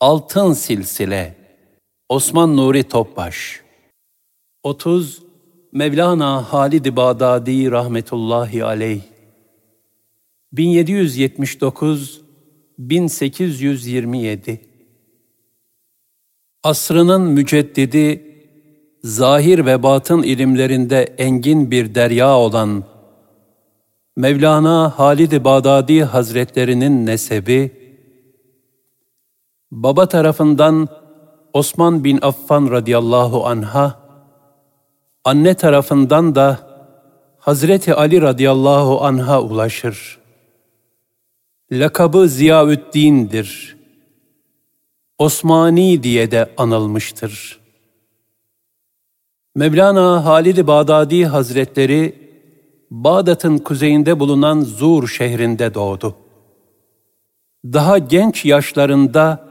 Altın Silsile Osman Nuri Topbaş. 30 Mevlana Halid-i Bağdadi rahmetullahi aleyh. 1779 1827 Asrının müceddidi zahir ve batın ilimlerinde engin bir derya olan Mevlana Halid-i Bağdadi Hazretlerinin nesebi baba tarafından Osman bin Affan radıyallahu anha, anne tarafından da Hazreti Ali radıyallahu anha ulaşır. Lakabı Ziyaüddin'dir. Osmani diye de anılmıştır. Mevlana Halid-i Bağdadi Hazretleri, Bağdat'ın kuzeyinde bulunan Zur şehrinde doğdu. Daha genç yaşlarında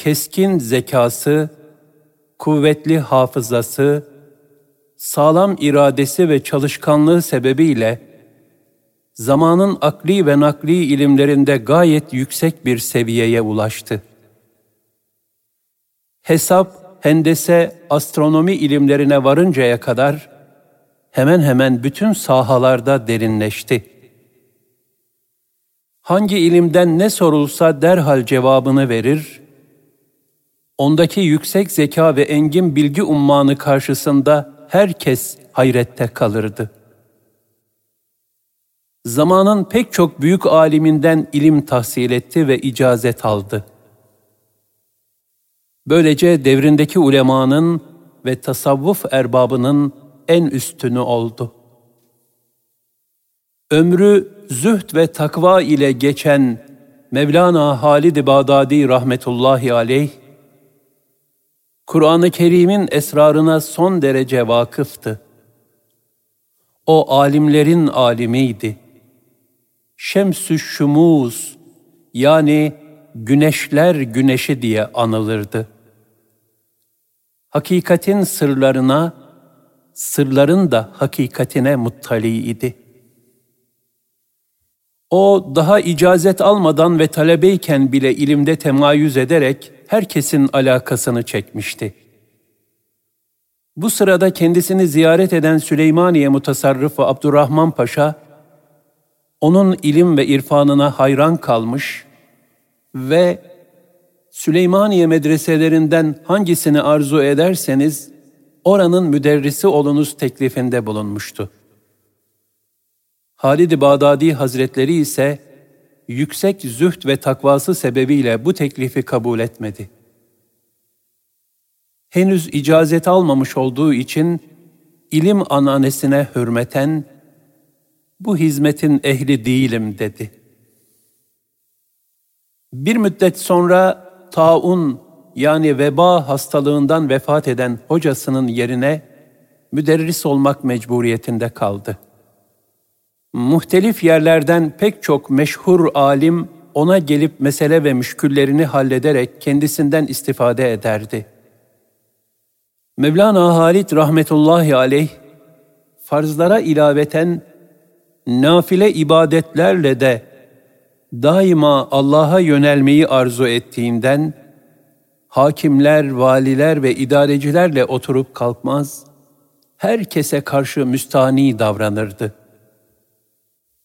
keskin zekası, kuvvetli hafızası, sağlam iradesi ve çalışkanlığı sebebiyle zamanın akli ve nakli ilimlerinde gayet yüksek bir seviyeye ulaştı. Hesap, hendese, astronomi ilimlerine varıncaya kadar hemen hemen bütün sahalarda derinleşti. Hangi ilimden ne sorulsa derhal cevabını verir, ondaki yüksek zeka ve engin bilgi ummanı karşısında herkes hayrette kalırdı. Zamanın pek çok büyük aliminden ilim tahsil etti ve icazet aldı. Böylece devrindeki ulemanın ve tasavvuf erbabının en üstünü oldu. Ömrü zühd ve takva ile geçen Mevlana Halid-i Bağdadi rahmetullahi aleyh, Kur'an-ı Kerim'in esrarına son derece vakıftı. O alimlerin alimiydi. Şemsü şumuz yani güneşler güneşi diye anılırdı. Hakikatin sırlarına, sırların da hakikatine muttali idi. O daha icazet almadan ve talebeyken bile ilimde temayüz ederek herkesin alakasını çekmişti. Bu sırada kendisini ziyaret eden Süleymaniye mutasarrıfı Abdurrahman Paşa, onun ilim ve irfanına hayran kalmış ve Süleymaniye medreselerinden hangisini arzu ederseniz oranın müderrisi olunuz teklifinde bulunmuştu. Halid-i Bağdadi Hazretleri ise yüksek zühd ve takvası sebebiyle bu teklifi kabul etmedi. Henüz icazet almamış olduğu için ilim ananesine hürmeten, bu hizmetin ehli değilim dedi. Bir müddet sonra taun yani veba hastalığından vefat eden hocasının yerine müderris olmak mecburiyetinde kaldı.'' Muhtelif yerlerden pek çok meşhur alim ona gelip mesele ve müşküllerini hallederek kendisinden istifade ederdi. Mevlana Halit rahmetullahi aleyh, farzlara ilaveten nafile ibadetlerle de daima Allah'a yönelmeyi arzu ettiğinden, hakimler, valiler ve idarecilerle oturup kalkmaz, herkese karşı müstani davranırdı.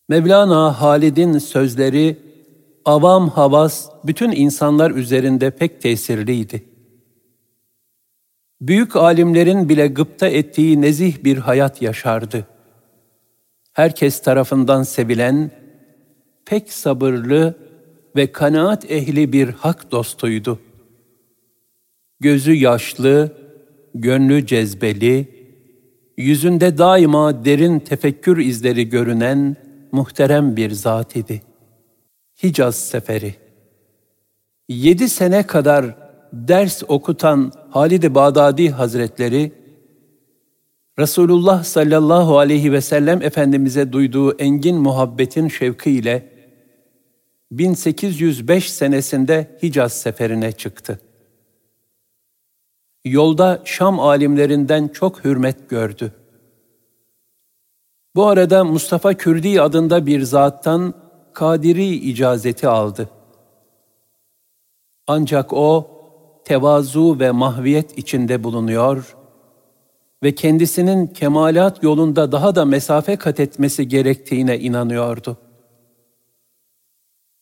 Mevlana Halid'in sözleri avam havas bütün insanlar üzerinde pek tesirliydi. Büyük alimlerin bile gıpta ettiği nezih bir hayat yaşardı. Herkes tarafından sevilen, pek sabırlı ve kanaat ehli bir hak dostuydu. Gözü yaşlı, gönlü cezbeli, yüzünde daima derin tefekkür izleri görünen, muhterem bir zat idi. Hicaz seferi. Yedi sene kadar ders okutan Halid-i Bağdadi Hazretleri, Resulullah sallallahu aleyhi ve sellem Efendimiz'e duyduğu engin muhabbetin şevkiyle 1805 senesinde Hicaz seferine çıktı. Yolda Şam alimlerinden çok hürmet gördü. Bu arada Mustafa Kürdi adında bir zattan Kadiri icazeti aldı. Ancak o tevazu ve mahviyet içinde bulunuyor ve kendisinin kemalat yolunda daha da mesafe kat etmesi gerektiğine inanıyordu.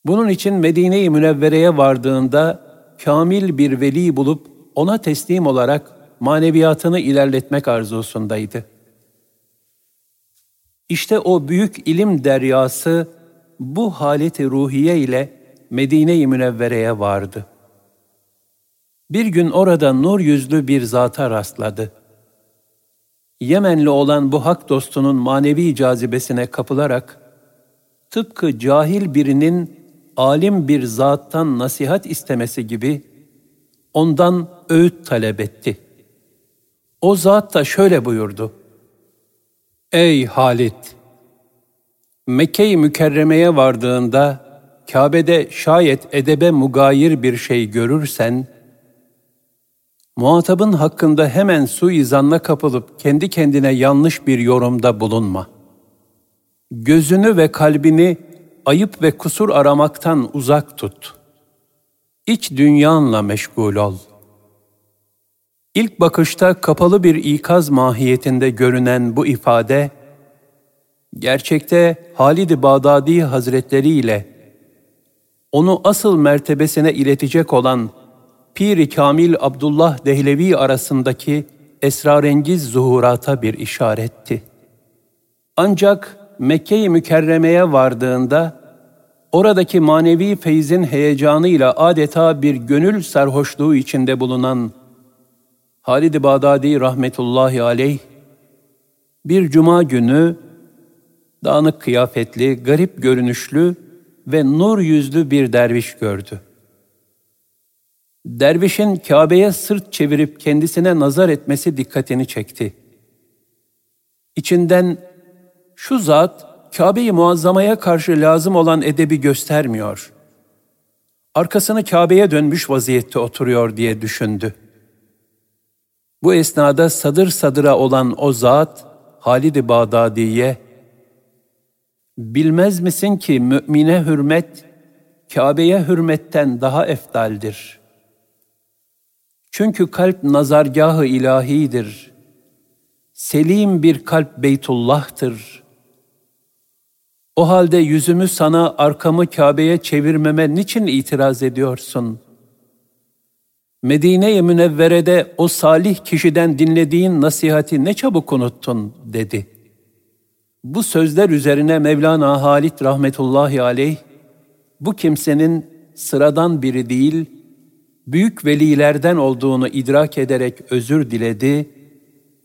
Bunun için Medine-i Münevvere'ye vardığında kamil bir veli bulup ona teslim olarak maneviyatını ilerletmek arzusundaydı. İşte o büyük ilim deryası bu haleti ruhiye ile Medine-i Münevvere'ye vardı. Bir gün orada nur yüzlü bir zata rastladı. Yemenli olan bu hak dostunun manevi cazibesine kapılarak, tıpkı cahil birinin alim bir zattan nasihat istemesi gibi, ondan öğüt talep etti. O zat da şöyle buyurdu. Ey Halit! Mekke-i Mükerreme'ye vardığında Kabe'de şayet edebe mugayir bir şey görürsen, muhatabın hakkında hemen suizanla kapılıp kendi kendine yanlış bir yorumda bulunma. Gözünü ve kalbini ayıp ve kusur aramaktan uzak tut. İç dünyanla meşgul ol. İlk bakışta kapalı bir ikaz mahiyetinde görünen bu ifade, gerçekte Halid-i Bağdadi Hazretleri ile onu asıl mertebesine iletecek olan Pir-i Kamil Abdullah Dehlevi arasındaki esrarengiz zuhurata bir işaretti. Ancak Mekke-i Mükerreme'ye vardığında oradaki manevi feyzin heyecanıyla adeta bir gönül sarhoşluğu içinde bulunan Halid-i Bağdadi rahmetullahi aleyh bir cuma günü dağınık kıyafetli, garip görünüşlü ve nur yüzlü bir derviş gördü. Dervişin Kabe'ye sırt çevirip kendisine nazar etmesi dikkatini çekti. İçinden şu zat Kabe-i Muazzama'ya karşı lazım olan edebi göstermiyor. Arkasını Kabe'ye dönmüş vaziyette oturuyor diye düşündü. Bu esnada sadır sadıra olan o zat Halid-i Bağdadi'ye Bilmez misin ki mümine hürmet Kabe'ye hürmetten daha eftaldir. Çünkü kalp nazargahı ilahidir. Selim bir kalp Beytullah'tır. O halde yüzümü sana arkamı Kabe'ye çevirmeme niçin itiraz ediyorsun? Medine-i Münevvere'de o salih kişiden dinlediğin nasihati ne çabuk unuttun dedi. Bu sözler üzerine Mevlana Halit rahmetullahi aleyh, bu kimsenin sıradan biri değil, büyük velilerden olduğunu idrak ederek özür diledi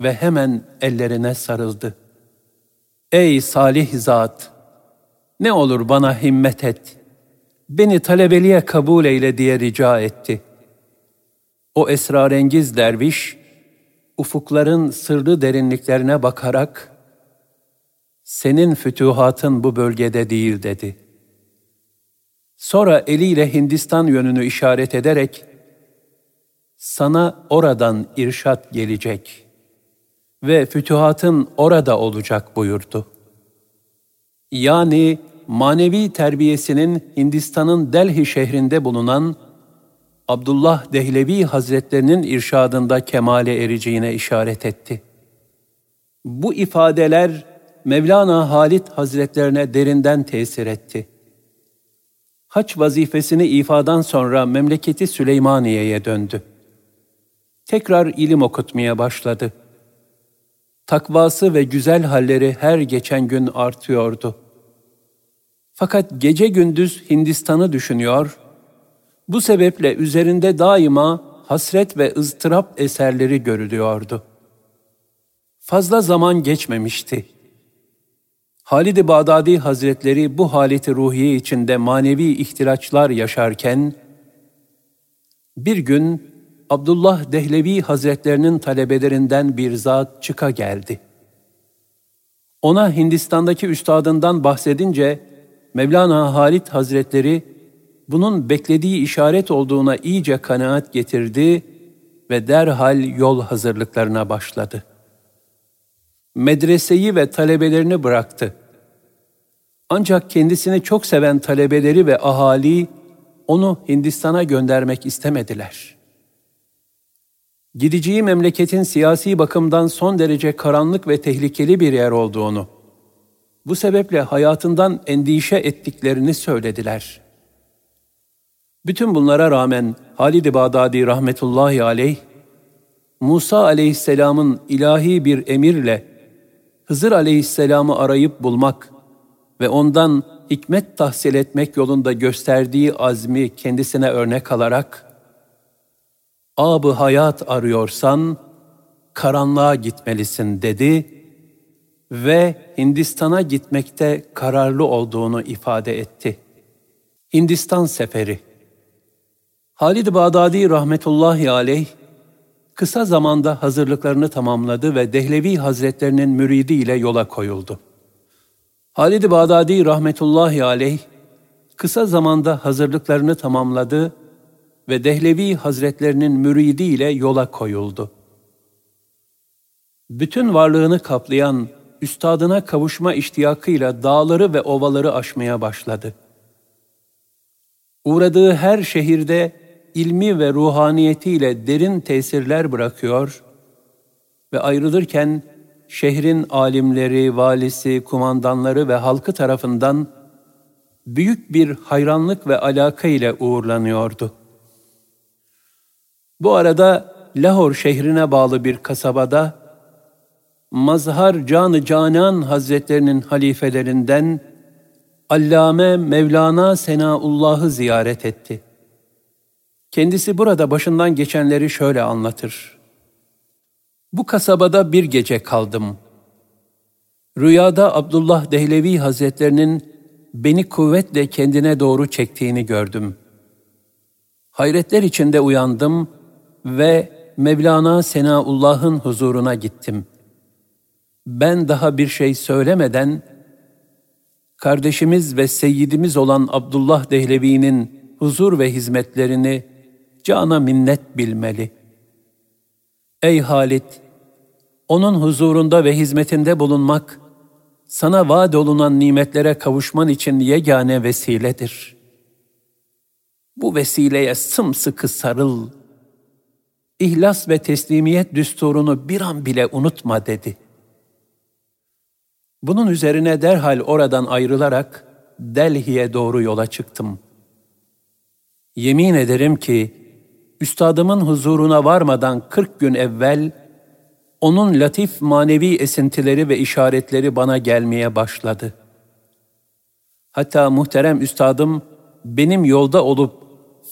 ve hemen ellerine sarıldı. Ey salih zat! Ne olur bana himmet et. Beni talebeliğe kabul eyle diye rica etti. O esrarengiz derviş, ufukların sırlı derinliklerine bakarak, senin fütühatın bu bölgede değil dedi. Sonra eliyle Hindistan yönünü işaret ederek, sana oradan irşat gelecek ve fütühatın orada olacak buyurdu. Yani manevi terbiyesinin Hindistan'ın Delhi şehrinde bulunan Abdullah Dehlevi Hazretlerinin irşadında kemale ereceğine işaret etti. Bu ifadeler Mevlana Halit Hazretlerine derinden tesir etti. Haç vazifesini ifadan sonra memleketi Süleymaniye'ye döndü. Tekrar ilim okutmaya başladı. Takvası ve güzel halleri her geçen gün artıyordu. Fakat gece gündüz Hindistan'ı düşünüyor, bu sebeple üzerinde daima hasret ve ızdırap eserleri görülüyordu. Fazla zaman geçmemişti. Halid-i Bağdadi Hazretleri bu haleti ruhiye içinde manevi ihtilaçlar yaşarken, bir gün Abdullah Dehlevi Hazretlerinin talebelerinden bir zat çıka geldi. Ona Hindistan'daki üstadından bahsedince, Mevlana Halit Hazretleri, bunun beklediği işaret olduğuna iyice kanaat getirdi ve derhal yol hazırlıklarına başladı. Medreseyi ve talebelerini bıraktı. Ancak kendisini çok seven talebeleri ve ahali onu Hindistan'a göndermek istemediler. Gideceği memleketin siyasi bakımdan son derece karanlık ve tehlikeli bir yer olduğunu, bu sebeple hayatından endişe ettiklerini söylediler. Bütün bunlara rağmen Halid-i Bağdadi rahmetullahi aleyh, Musa aleyhisselamın ilahi bir emirle Hızır aleyhisselamı arayıp bulmak ve ondan hikmet tahsil etmek yolunda gösterdiği azmi kendisine örnek alarak, Abı hayat arıyorsan, karanlığa gitmelisin dedi ve Hindistan'a gitmekte kararlı olduğunu ifade etti. Hindistan Seferi Halid Bağdadi rahmetullahi aleyh, kısa zamanda hazırlıklarını tamamladı ve Dehlevi Hazretlerinin müridi ile yola koyuldu. Halid-i Bağdadi rahmetullahi aleyh, kısa zamanda hazırlıklarını tamamladı ve Dehlevi Hazretlerinin müridi ile yola koyuldu. Bütün varlığını kaplayan üstadına kavuşma iştiyakıyla dağları ve ovaları aşmaya başladı. Uğradığı her şehirde ilmi ve ruhaniyetiyle derin tesirler bırakıyor ve ayrılırken şehrin alimleri, valisi, kumandanları ve halkı tarafından büyük bir hayranlık ve alaka ile uğurlanıyordu. Bu arada Lahor şehrine bağlı bir kasabada Mazhar Canı Canan Hazretlerinin halifelerinden Allame Mevlana Senaullah'ı ziyaret etti. Kendisi burada başından geçenleri şöyle anlatır. Bu kasabada bir gece kaldım. Rüyada Abdullah Dehlevi Hazretlerinin beni kuvvetle kendine doğru çektiğini gördüm. Hayretler içinde uyandım ve Mevlana Senaullah'ın huzuruna gittim. Ben daha bir şey söylemeden, kardeşimiz ve seyyidimiz olan Abdullah Dehlevi'nin huzur ve hizmetlerini cana minnet bilmeli. Ey Halit! Onun huzurunda ve hizmetinde bulunmak, sana vaat olunan nimetlere kavuşman için yegane vesiledir. Bu vesileye sımsıkı sarıl. İhlas ve teslimiyet düsturunu bir an bile unutma dedi. Bunun üzerine derhal oradan ayrılarak Delhi'ye doğru yola çıktım. Yemin ederim ki üstadımın huzuruna varmadan 40 gün evvel onun latif manevi esintileri ve işaretleri bana gelmeye başladı. Hatta muhterem üstadım benim yolda olup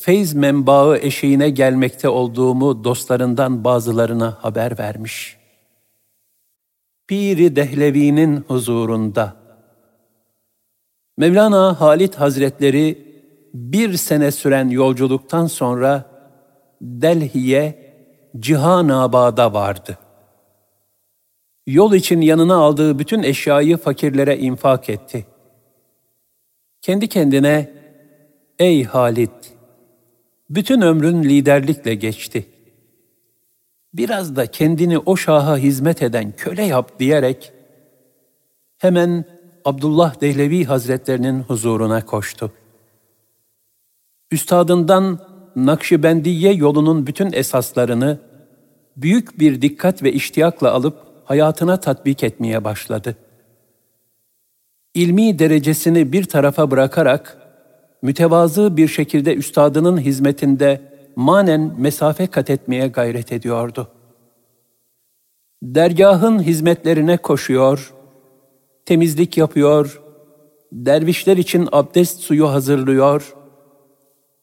feyz menbaı eşiğine gelmekte olduğumu dostlarından bazılarına haber vermiş. Piri Dehlevi'nin huzurunda Mevlana Halit Hazretleri bir sene süren yolculuktan sonra Delhi'ye Cihanabad'a vardı. Yol için yanına aldığı bütün eşyayı fakirlere infak etti. Kendi kendine, ''Ey Halit, bütün ömrün liderlikle geçti. Biraz da kendini o şaha hizmet eden köle yap.'' diyerek hemen Abdullah Dehlevi Hazretlerinin huzuruna koştu. Üstadından Nakşibendiye yolunun bütün esaslarını büyük bir dikkat ve iştiyakla alıp hayatına tatbik etmeye başladı. İlmi derecesini bir tarafa bırakarak mütevazı bir şekilde üstadının hizmetinde manen mesafe kat etmeye gayret ediyordu. Dergahın hizmetlerine koşuyor, temizlik yapıyor, dervişler için abdest suyu hazırlıyor,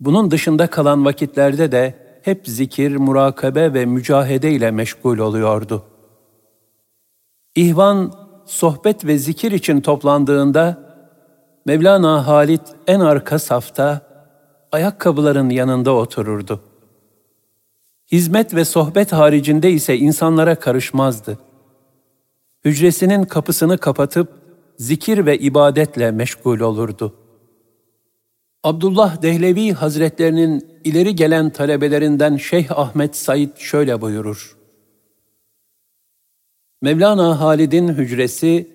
bunun dışında kalan vakitlerde de hep zikir, murakabe ve mücahede ile meşgul oluyordu. İhvan, sohbet ve zikir için toplandığında, Mevlana Halit en arka safta, ayakkabıların yanında otururdu. Hizmet ve sohbet haricinde ise insanlara karışmazdı. Hücresinin kapısını kapatıp zikir ve ibadetle meşgul olurdu.'' Abdullah Dehlevi Hazretlerinin ileri gelen talebelerinden Şeyh Ahmet Said şöyle buyurur. Mevlana Halid'in hücresi,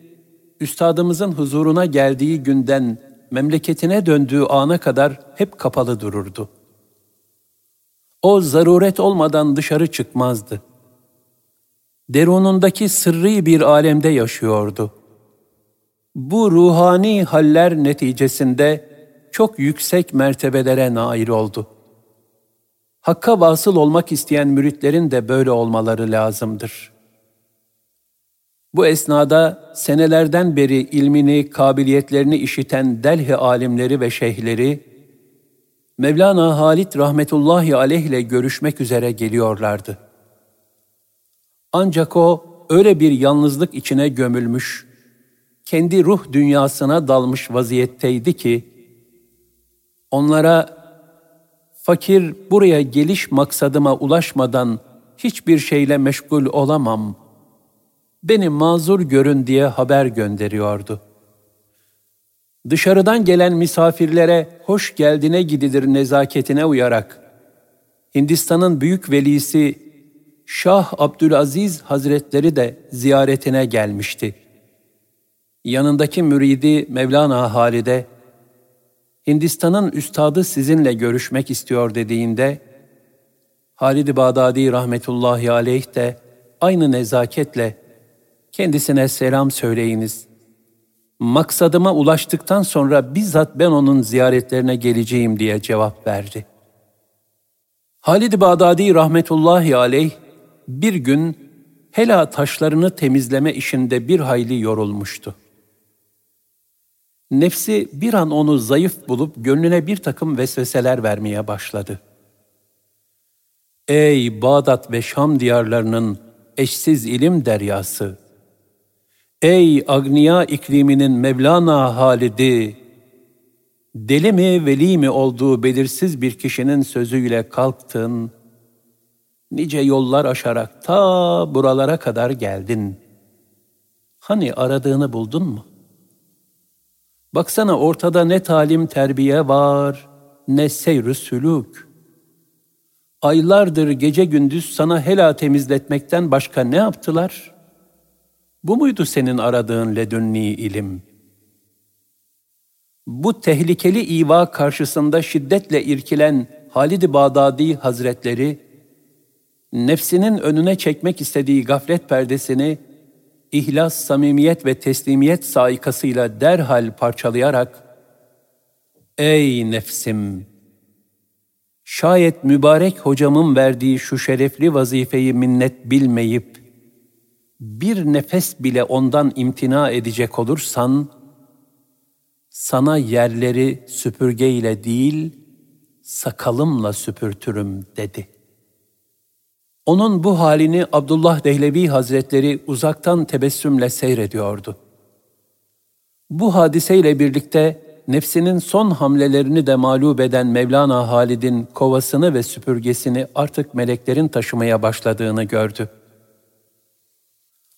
üstadımızın huzuruna geldiği günden memleketine döndüğü ana kadar hep kapalı dururdu. O zaruret olmadan dışarı çıkmazdı. Derunundaki sırrı bir alemde yaşıyordu. Bu ruhani haller neticesinde çok yüksek mertebelere nail oldu. Hakka vasıl olmak isteyen müritlerin de böyle olmaları lazımdır. Bu esnada senelerden beri ilmini, kabiliyetlerini işiten Delhi alimleri ve şeyhleri, Mevlana Halit rahmetullahi aleyh ile görüşmek üzere geliyorlardı. Ancak o öyle bir yalnızlık içine gömülmüş, kendi ruh dünyasına dalmış vaziyetteydi ki, onlara fakir buraya geliş maksadıma ulaşmadan hiçbir şeyle meşgul olamam, beni mazur görün diye haber gönderiyordu. Dışarıdan gelen misafirlere hoş geldine gidilir nezaketine uyarak, Hindistan'ın büyük velisi Şah Abdülaziz Hazretleri de ziyaretine gelmişti. Yanındaki müridi Mevlana Halide, Hindistan'ın üstadı sizinle görüşmek istiyor dediğinde, Halid-i Bağdadi rahmetullahi aleyh de aynı nezaketle kendisine selam söyleyiniz. Maksadıma ulaştıktan sonra bizzat ben onun ziyaretlerine geleceğim diye cevap verdi. Halid-i Bağdadi rahmetullahi aleyh bir gün Hela taşlarını temizleme işinde bir hayli yorulmuştu. Nefsi bir an onu zayıf bulup gönlüne bir takım vesveseler vermeye başladı. Ey Bağdat ve Şam diyarlarının eşsiz ilim deryası! Ey agniya ikliminin Mevlana Halidi! Deli mi veli mi olduğu belirsiz bir kişinin sözüyle kalktın, nice yollar aşarak ta buralara kadar geldin. Hani aradığını buldun mu? Baksana ortada ne talim terbiye var, ne seyr sülük. Aylardır gece gündüz sana hela temizletmekten başka ne yaptılar? Bu muydu senin aradığın ledünni ilim? Bu tehlikeli iva karşısında şiddetle irkilen Halid-i Bağdadi Hazretleri, nefsinin önüne çekmek istediği gaflet perdesini ihlas, samimiyet ve teslimiyet saikasıyla derhal parçalayarak Ey nefsim! Şayet mübarek hocamın verdiği şu şerefli vazifeyi minnet bilmeyip bir nefes bile ondan imtina edecek olursan, sana yerleri süpürgeyle değil, sakalımla süpürtürüm dedi.'' Onun bu halini Abdullah Dehlevi Hazretleri uzaktan tebessümle seyrediyordu. Bu hadiseyle birlikte nefsinin son hamlelerini de mağlup eden Mevlana Halid'in kovasını ve süpürgesini artık meleklerin taşımaya başladığını gördü.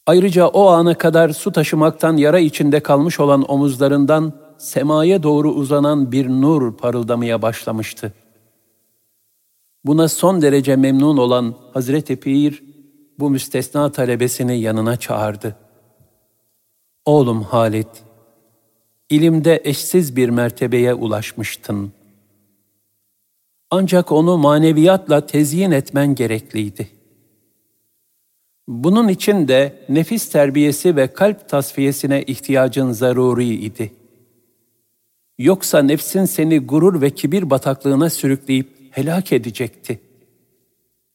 Ayrıca o ana kadar su taşımaktan yara içinde kalmış olan omuzlarından semaya doğru uzanan bir nur parıldamaya başlamıştı. Buna son derece memnun olan Hazreti Pir bu müstesna talebesini yanına çağırdı. Oğlum Halit, ilimde eşsiz bir mertebeye ulaşmıştın. Ancak onu maneviyatla tezyin etmen gerekliydi. Bunun için de nefis terbiyesi ve kalp tasfiyesine ihtiyacın zaruri idi. Yoksa nefsin seni gurur ve kibir bataklığına sürükleyip helak edecekti.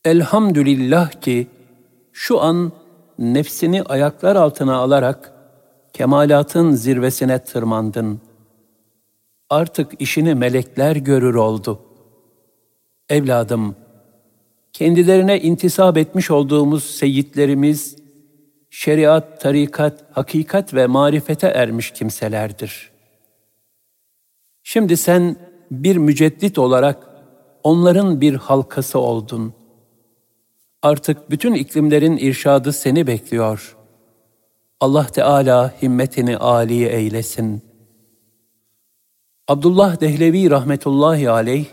Elhamdülillah ki şu an nefsini ayaklar altına alarak kemalatın zirvesine tırmandın. Artık işini melekler görür oldu. Evladım, kendilerine intisap etmiş olduğumuz seyitlerimiz, şeriat, tarikat, hakikat ve marifete ermiş kimselerdir. Şimdi sen bir müceddit olarak onların bir halkası oldun. Artık bütün iklimlerin irşadı seni bekliyor. Allah Teala himmetini âli eylesin. Abdullah Dehlevi rahmetullahi aleyh,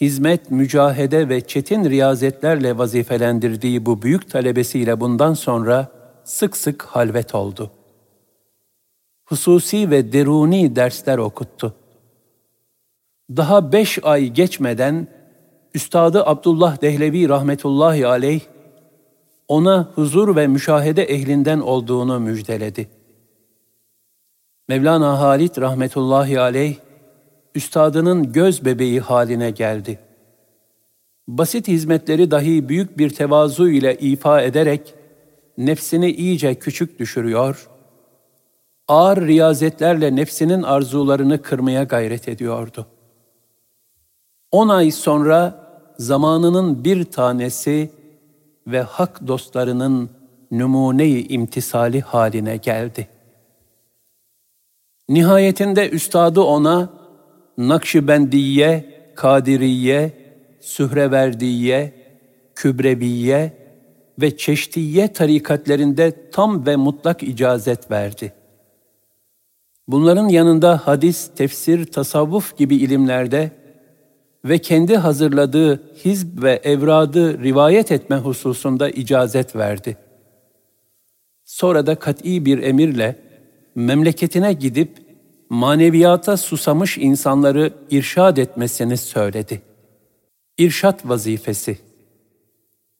hizmet, mücahede ve çetin riyazetlerle vazifelendirdiği bu büyük talebesiyle bundan sonra sık sık halvet oldu. hususi ve deruni dersler okuttu. Daha beş ay geçmeden Üstadı Abdullah Dehlevi rahmetullahi aleyh ona huzur ve müşahede ehlinden olduğunu müjdeledi. Mevlana Halit rahmetullahi aleyh üstadının göz bebeği haline geldi. Basit hizmetleri dahi büyük bir tevazu ile ifa ederek nefsini iyice küçük düşürüyor, ağır riyazetlerle nefsinin arzularını kırmaya gayret ediyordu. On ay sonra zamanının bir tanesi ve hak dostlarının numune-i imtisali haline geldi. Nihayetinde üstadı ona Nakşibendiye, Kadiriye, Sühreverdiye, Kübreviye ve Çeştiye tarikatlerinde tam ve mutlak icazet verdi. Bunların yanında hadis, tefsir, tasavvuf gibi ilimlerde ve kendi hazırladığı hizb ve evradı rivayet etme hususunda icazet verdi. Sonra da kat'i bir emirle memleketine gidip maneviyata susamış insanları irşad etmesini söyledi. İrşat vazifesi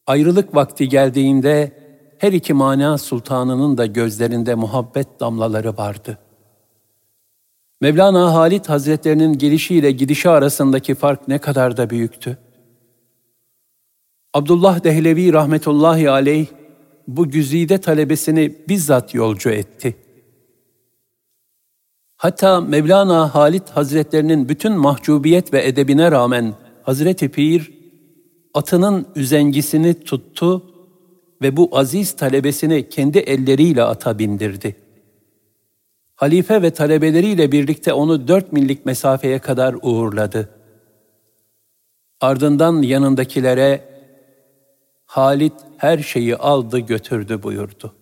Ayrılık vakti geldiğinde her iki mana sultanının da gözlerinde muhabbet damlaları vardı. Mevlana Halit Hazretlerinin gelişiyle gidişi arasındaki fark ne kadar da büyüktü. Abdullah Dehlevi rahmetullahi aleyh bu güzide talebesini bizzat yolcu etti. Hatta Mevlana Halit Hazretlerinin bütün mahcubiyet ve edebine rağmen Hazreti Pir atının üzengisini tuttu ve bu aziz talebesini kendi elleriyle ata bindirdi. Halife ve talebeleriyle birlikte onu dört millik mesafeye kadar uğurladı. Ardından yanındakilere Halit her şeyi aldı götürdü buyurdu.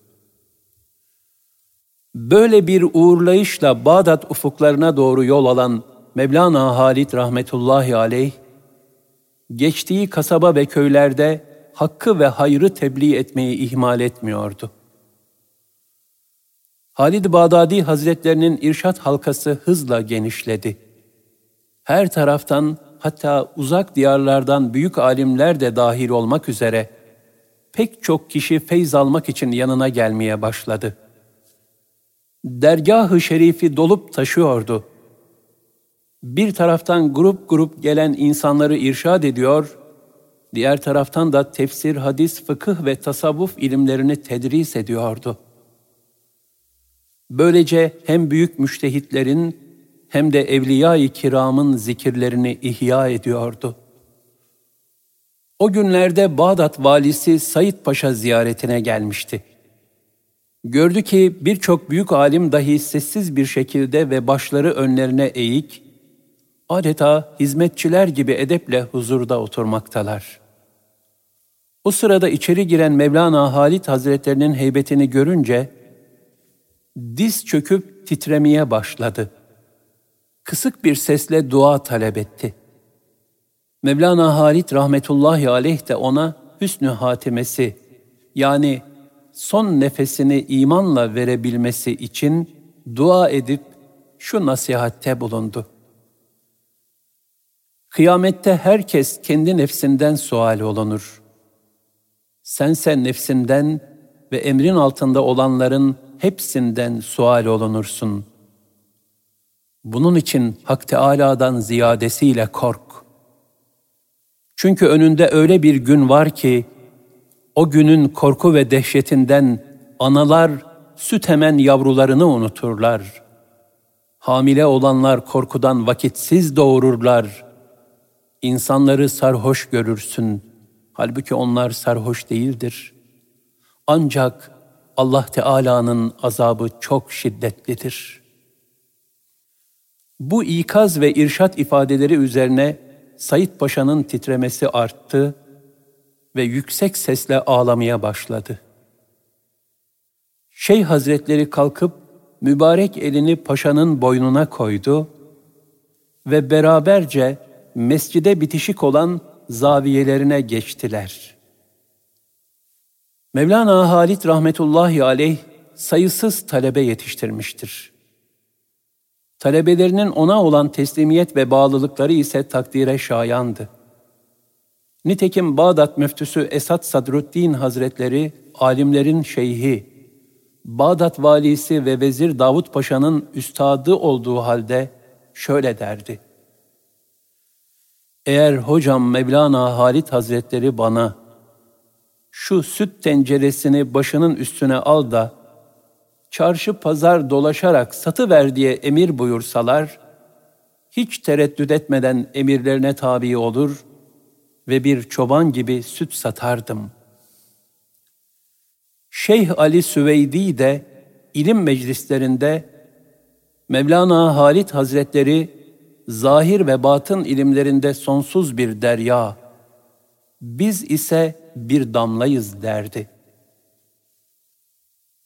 Böyle bir uğurlayışla Bağdat ufuklarına doğru yol alan Mevlana Halit rahmetullahi aleyh, geçtiği kasaba ve köylerde hakkı ve hayrı tebliğ etmeyi ihmal etmiyordu. Halid Bağdadi Hazretlerinin irşat halkası hızla genişledi. Her taraftan hatta uzak diyarlardan büyük alimler de dahil olmak üzere pek çok kişi feyz almak için yanına gelmeye başladı. Dergah-ı şerifi dolup taşıyordu. Bir taraftan grup grup gelen insanları irşad ediyor, diğer taraftan da tefsir, hadis, fıkıh ve tasavvuf ilimlerini tedris ediyordu.'' Böylece hem büyük müştehitlerin hem de evliya-i kiramın zikirlerini ihya ediyordu. O günlerde Bağdat valisi Said Paşa ziyaretine gelmişti. Gördü ki birçok büyük alim dahi sessiz bir şekilde ve başları önlerine eğik, adeta hizmetçiler gibi edeple huzurda oturmaktalar. O sırada içeri giren Mevlana Halit Hazretlerinin heybetini görünce, diz çöküp titremeye başladı. Kısık bir sesle dua talep etti. Mevlana Halit rahmetullahi aleyh de ona hüsnü hatimesi yani son nefesini imanla verebilmesi için dua edip şu nasihatte bulundu. Kıyamette herkes kendi nefsinden sual olunur. Sense nefsinden ve emrin altında olanların hepsinden sual olunursun. Bunun için Hak Teâlâ'dan ziyadesiyle kork. Çünkü önünde öyle bir gün var ki, o günün korku ve dehşetinden analar süt hemen yavrularını unuturlar. Hamile olanlar korkudan vakitsiz doğururlar. İnsanları sarhoş görürsün. Halbuki onlar sarhoş değildir. Ancak Allah Teala'nın azabı çok şiddetlidir. Bu ikaz ve irşat ifadeleri üzerine Said Paşa'nın titremesi arttı ve yüksek sesle ağlamaya başladı. Şeyh Hazretleri kalkıp mübarek elini paşanın boynuna koydu ve beraberce mescide bitişik olan zaviyelerine geçtiler.'' Mevlana Halit rahmetullahi aleyh sayısız talebe yetiştirmiştir. Talebelerinin ona olan teslimiyet ve bağlılıkları ise takdire şayandı. Nitekim Bağdat müftüsü Esad Sadruddin Hazretleri, alimlerin şeyhi, Bağdat valisi ve vezir Davut Paşa'nın üstadı olduğu halde şöyle derdi. Eğer hocam Mevlana Halit Hazretleri bana şu süt tenceresini başının üstüne al da çarşı pazar dolaşarak satı ver diye emir buyursalar, hiç tereddüt etmeden emirlerine tabi olur ve bir çoban gibi süt satardım. Şeyh Ali Süveydi de ilim meclislerinde Mevlana Halit Hazretleri zahir ve batın ilimlerinde sonsuz bir derya, biz ise bir damlayız derdi.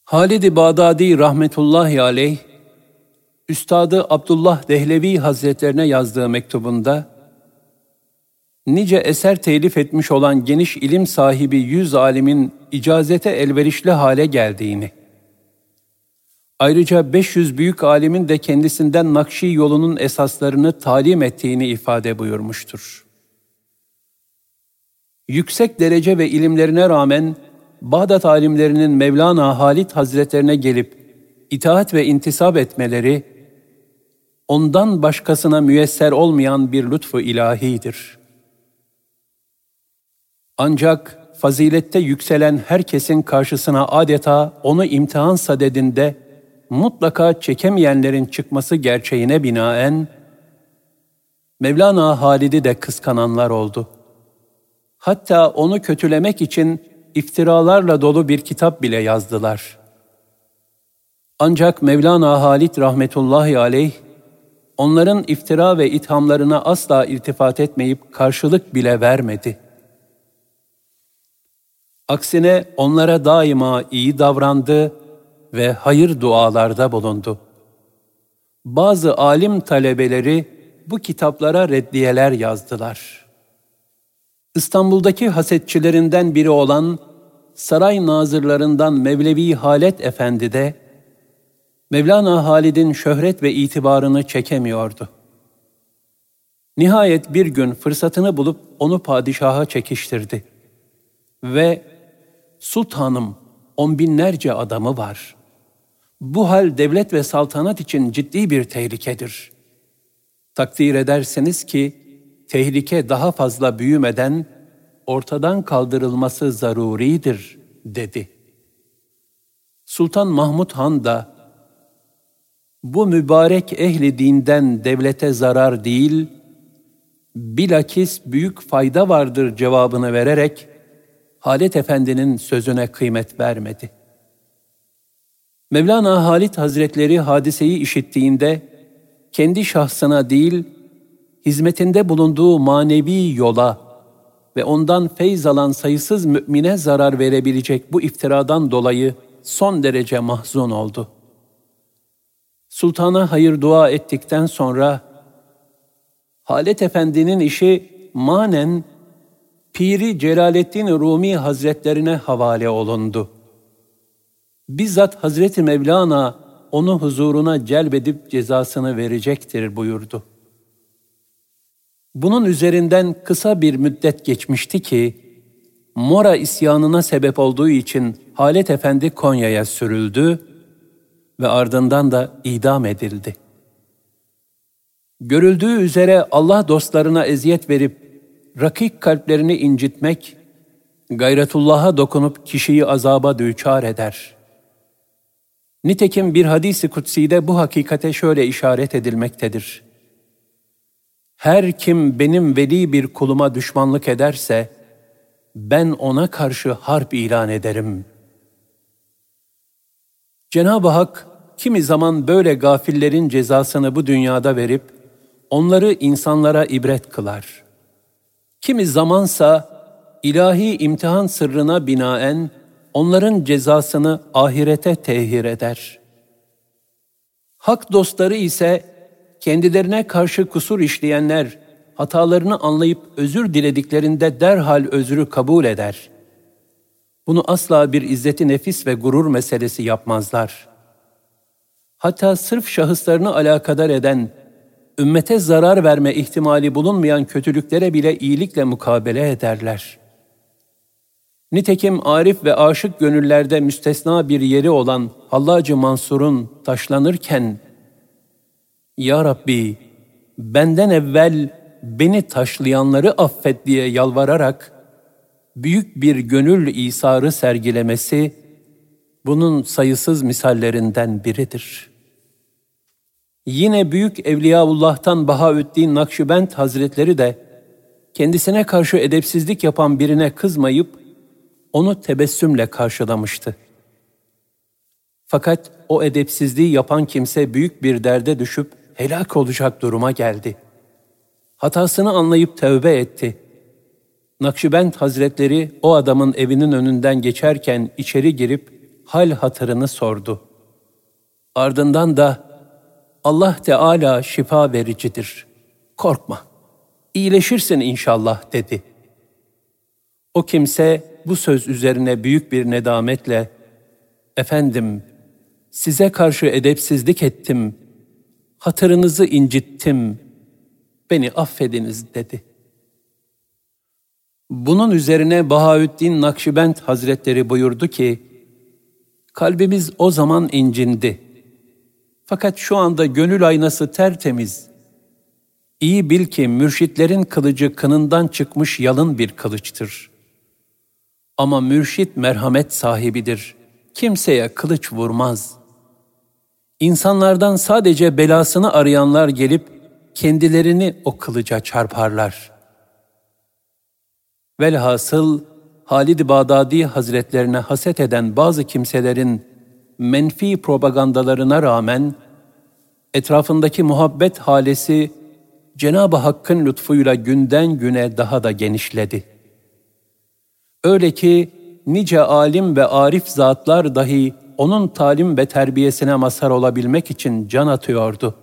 Halid-i Bağdadi rahmetullahi aleyh, Üstadı Abdullah Dehlevi Hazretlerine yazdığı mektubunda, nice eser telif etmiş olan geniş ilim sahibi yüz alimin icazete elverişli hale geldiğini, ayrıca 500 büyük alimin de kendisinden Nakşi yolunun esaslarını talim ettiğini ifade buyurmuştur. Yüksek derece ve ilimlerine rağmen Bağdat alimlerinin Mevlana Halit Hazretlerine gelip itaat ve intisap etmeleri, ondan başkasına müyesser olmayan bir lütfu ilahidir. Ancak fazilette yükselen herkesin karşısına adeta onu imtihan sadedinde mutlaka çekemeyenlerin çıkması gerçeğine binaen, Mevlana Halid'i de kıskananlar oldu. Hatta onu kötülemek için iftiralarla dolu bir kitap bile yazdılar. Ancak Mevlana Halit rahmetullahi aleyh, onların iftira ve ithamlarına asla iltifat etmeyip karşılık bile vermedi. Aksine onlara daima iyi davrandı ve hayır dualarda bulundu. Bazı alim talebeleri bu kitaplara reddiyeler yazdılar. İstanbul'daki hasetçilerinden biri olan saray nazırlarından Mevlevi Halet Efendi de Mevlana Halid'in şöhret ve itibarını çekemiyordu. Nihayet bir gün fırsatını bulup onu padişaha çekiştirdi. Ve sultanım on binlerce adamı var. Bu hal devlet ve saltanat için ciddi bir tehlikedir. Takdir ederseniz ki tehlike daha fazla büyümeden ortadan kaldırılması zaruridir dedi. Sultan Mahmud Han da bu mübarek ehli dinden devlete zarar değil, bilakis büyük fayda vardır cevabını vererek Halit Efendi'nin sözüne kıymet vermedi. Mevlana Halit Hazretleri hadiseyi işittiğinde kendi şahsına değil, hizmetinde bulunduğu manevi yola ve ondan feyz alan sayısız mümine zarar verebilecek bu iftiradan dolayı son derece mahzun oldu. Sultana hayır dua ettikten sonra Halet Efendi'nin işi manen Piri Celaleddin Rumi Hazretlerine havale olundu. Bizzat Hazreti Mevlana onu huzuruna celbedip cezasını verecektir buyurdu. Bunun üzerinden kısa bir müddet geçmişti ki, Mora isyanına sebep olduğu için Halet Efendi Konya'ya sürüldü ve ardından da idam edildi. Görüldüğü üzere Allah dostlarına eziyet verip rakik kalplerini incitmek, gayretullah'a dokunup kişiyi azaba düçar eder. Nitekim bir hadisi kutsi'de bu hakikate şöyle işaret edilmektedir. Her kim benim veli bir kuluma düşmanlık ederse, ben ona karşı harp ilan ederim. Cenab-ı Hak kimi zaman böyle gafillerin cezasını bu dünyada verip, onları insanlara ibret kılar. Kimi zamansa ilahi imtihan sırrına binaen onların cezasını ahirete tehir eder. Hak dostları ise kendilerine karşı kusur işleyenler hatalarını anlayıp özür dilediklerinde derhal özrü kabul eder. Bunu asla bir izzeti nefis ve gurur meselesi yapmazlar. Hatta sırf şahıslarını alakadar eden, ümmete zarar verme ihtimali bulunmayan kötülüklere bile iyilikle mukabele ederler. Nitekim arif ve aşık gönüllerde müstesna bir yeri olan Hallacı Mansur'un taşlanırken, Ya Rabbi, benden evvel beni taşlayanları affet diye yalvararak, büyük bir gönül isarı sergilemesi, bunun sayısız misallerinden biridir. Yine büyük Evliyaullah'tan Bahaüddin Nakşibend Hazretleri de, kendisine karşı edepsizlik yapan birine kızmayıp, onu tebessümle karşılamıştı. Fakat o edepsizliği yapan kimse büyük bir derde düşüp helak olacak duruma geldi. Hatasını anlayıp tövbe etti. Nakşibend Hazretleri o adamın evinin önünden geçerken içeri girip hal hatırını sordu. Ardından da Allah Teala şifa vericidir. Korkma. İyileşirsin inşallah dedi. O kimse bu söz üzerine büyük bir nedametle Efendim, size karşı edepsizlik ettim, hatırınızı incittim, beni affediniz dedi. Bunun üzerine Bahaüddin Nakşibend Hazretleri buyurdu ki, kalbimiz o zaman incindi. Fakat şu anda gönül aynası tertemiz. İyi bil ki mürşitlerin kılıcı kınından çıkmış yalın bir kılıçtır. Ama mürşit merhamet sahibidir. Kimseye kılıç vurmaz. İnsanlardan sadece belasını arayanlar gelip kendilerini o kılıca çarparlar. Velhasıl Halid Bağdadi Hazretlerine haset eden bazı kimselerin menfi propagandalarına rağmen etrafındaki muhabbet halesi Cenab-ı Hakk'ın lütfuyla günden güne daha da genişledi. Öyle ki nice alim ve arif zatlar dahi onun talim ve terbiyesine mazhar olabilmek için can atıyordu.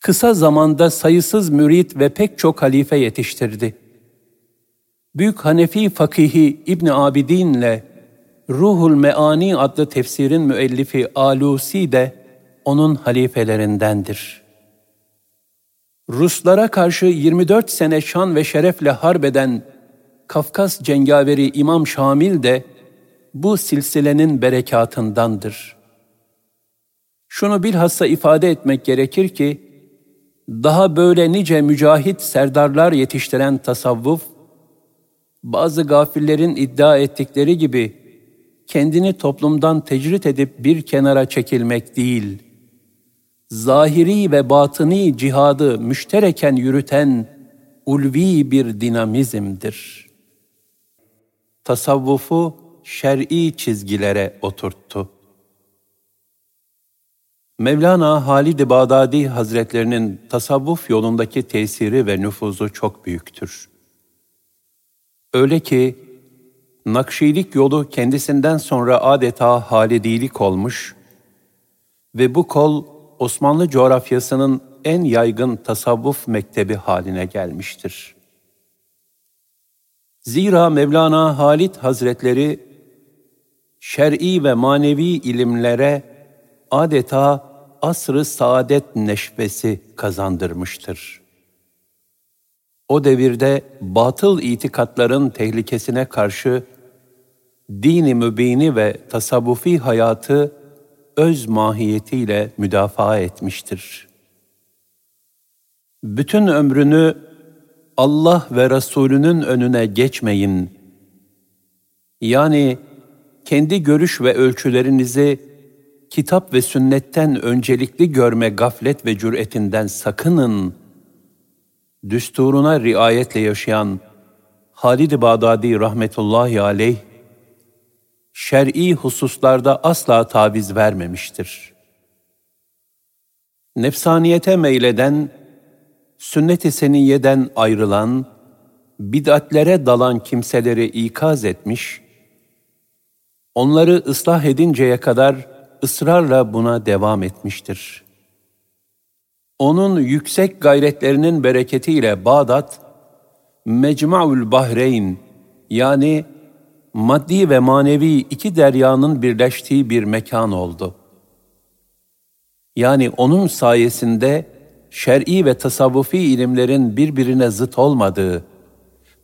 Kısa zamanda sayısız mürit ve pek çok halife yetiştirdi. Büyük Hanefi fakihi İbn Abidin ile Ruhul Meani adlı tefsirin müellifi Alusi de onun halifelerindendir. Ruslara karşı 24 sene şan ve şerefle harbeden Kafkas cengaveri İmam Şamil de bu silsilenin berekatındandır. Şunu bilhassa ifade etmek gerekir ki, daha böyle nice mücahit serdarlar yetiştiren tasavvuf, bazı gafillerin iddia ettikleri gibi kendini toplumdan tecrit edip bir kenara çekilmek değil, zahiri ve batıni cihadı müştereken yürüten ulvi bir dinamizmdir. Tasavvufu şer'i çizgilere oturttu. Mevlana Halid-i Bağdadi Hazretlerinin tasavvuf yolundaki tesiri ve nüfuzu çok büyüktür. Öyle ki Nakşilik yolu kendisinden sonra adeta halidilik olmuş ve bu kol Osmanlı coğrafyasının en yaygın tasavvuf mektebi haline gelmiştir. Zira Mevlana Halit Hazretleri şer'i ve manevi ilimlere adeta asrı saadet neşvesi kazandırmıştır. O devirde batıl itikatların tehlikesine karşı dini mübini ve tasavvufi hayatı öz mahiyetiyle müdafaa etmiştir. Bütün ömrünü Allah ve Resulünün önüne geçmeyin. Yani kendi görüş ve ölçülerinizi kitap ve sünnetten öncelikli görme gaflet ve cüretinden sakının. Düsturuna riayetle yaşayan Halid-i Bağdadi rahmetullahi aleyh, şer'i hususlarda asla taviz vermemiştir. Nefsaniyete meyleden, sünnet-i seniyeden ayrılan, bid'atlere dalan kimseleri ikaz etmiş, onları ıslah edinceye kadar ısrarla buna devam etmiştir. Onun yüksek gayretlerinin bereketiyle Bağdat, Mecmu'ul Bahreyn yani maddi ve manevi iki deryanın birleştiği bir mekan oldu. Yani onun sayesinde şer'i ve tasavvufi ilimlerin birbirine zıt olmadığı,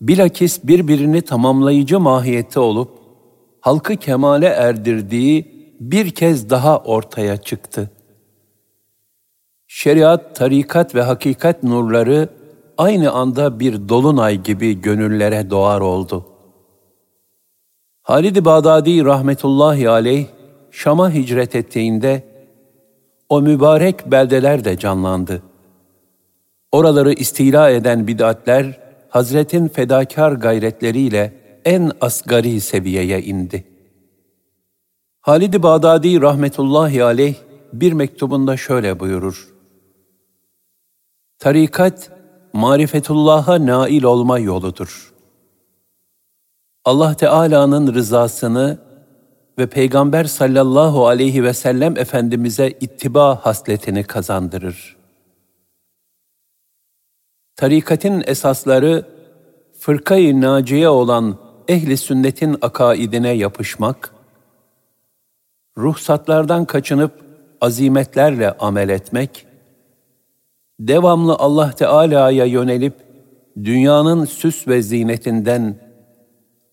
bilakis birbirini tamamlayıcı mahiyette olup, halkı kemale erdirdiği bir kez daha ortaya çıktı. Şeriat, tarikat ve hakikat nurları aynı anda bir dolunay gibi gönüllere doğar oldu. Halid-i Bağdadi rahmetullahi aleyh Şam'a hicret ettiğinde o mübarek beldeler de canlandı. Oraları istila eden bid'atler Hazretin fedakar gayretleriyle en asgari seviyeye indi. Halid-i Bağdadi rahmetullahi aleyh bir mektubunda şöyle buyurur. Tarikat, marifetullah'a nail olma yoludur. Allah Teala'nın rızasını ve Peygamber sallallahu aleyhi ve sellem Efendimiz'e ittiba hasletini kazandırır. Tarikatin esasları, fırkayı naciye olan ehli sünnetin akaidine yapışmak, ruhsatlardan kaçınıp azimetlerle amel etmek, devamlı Allah Teala'ya yönelip dünyanın süs ve zinetinden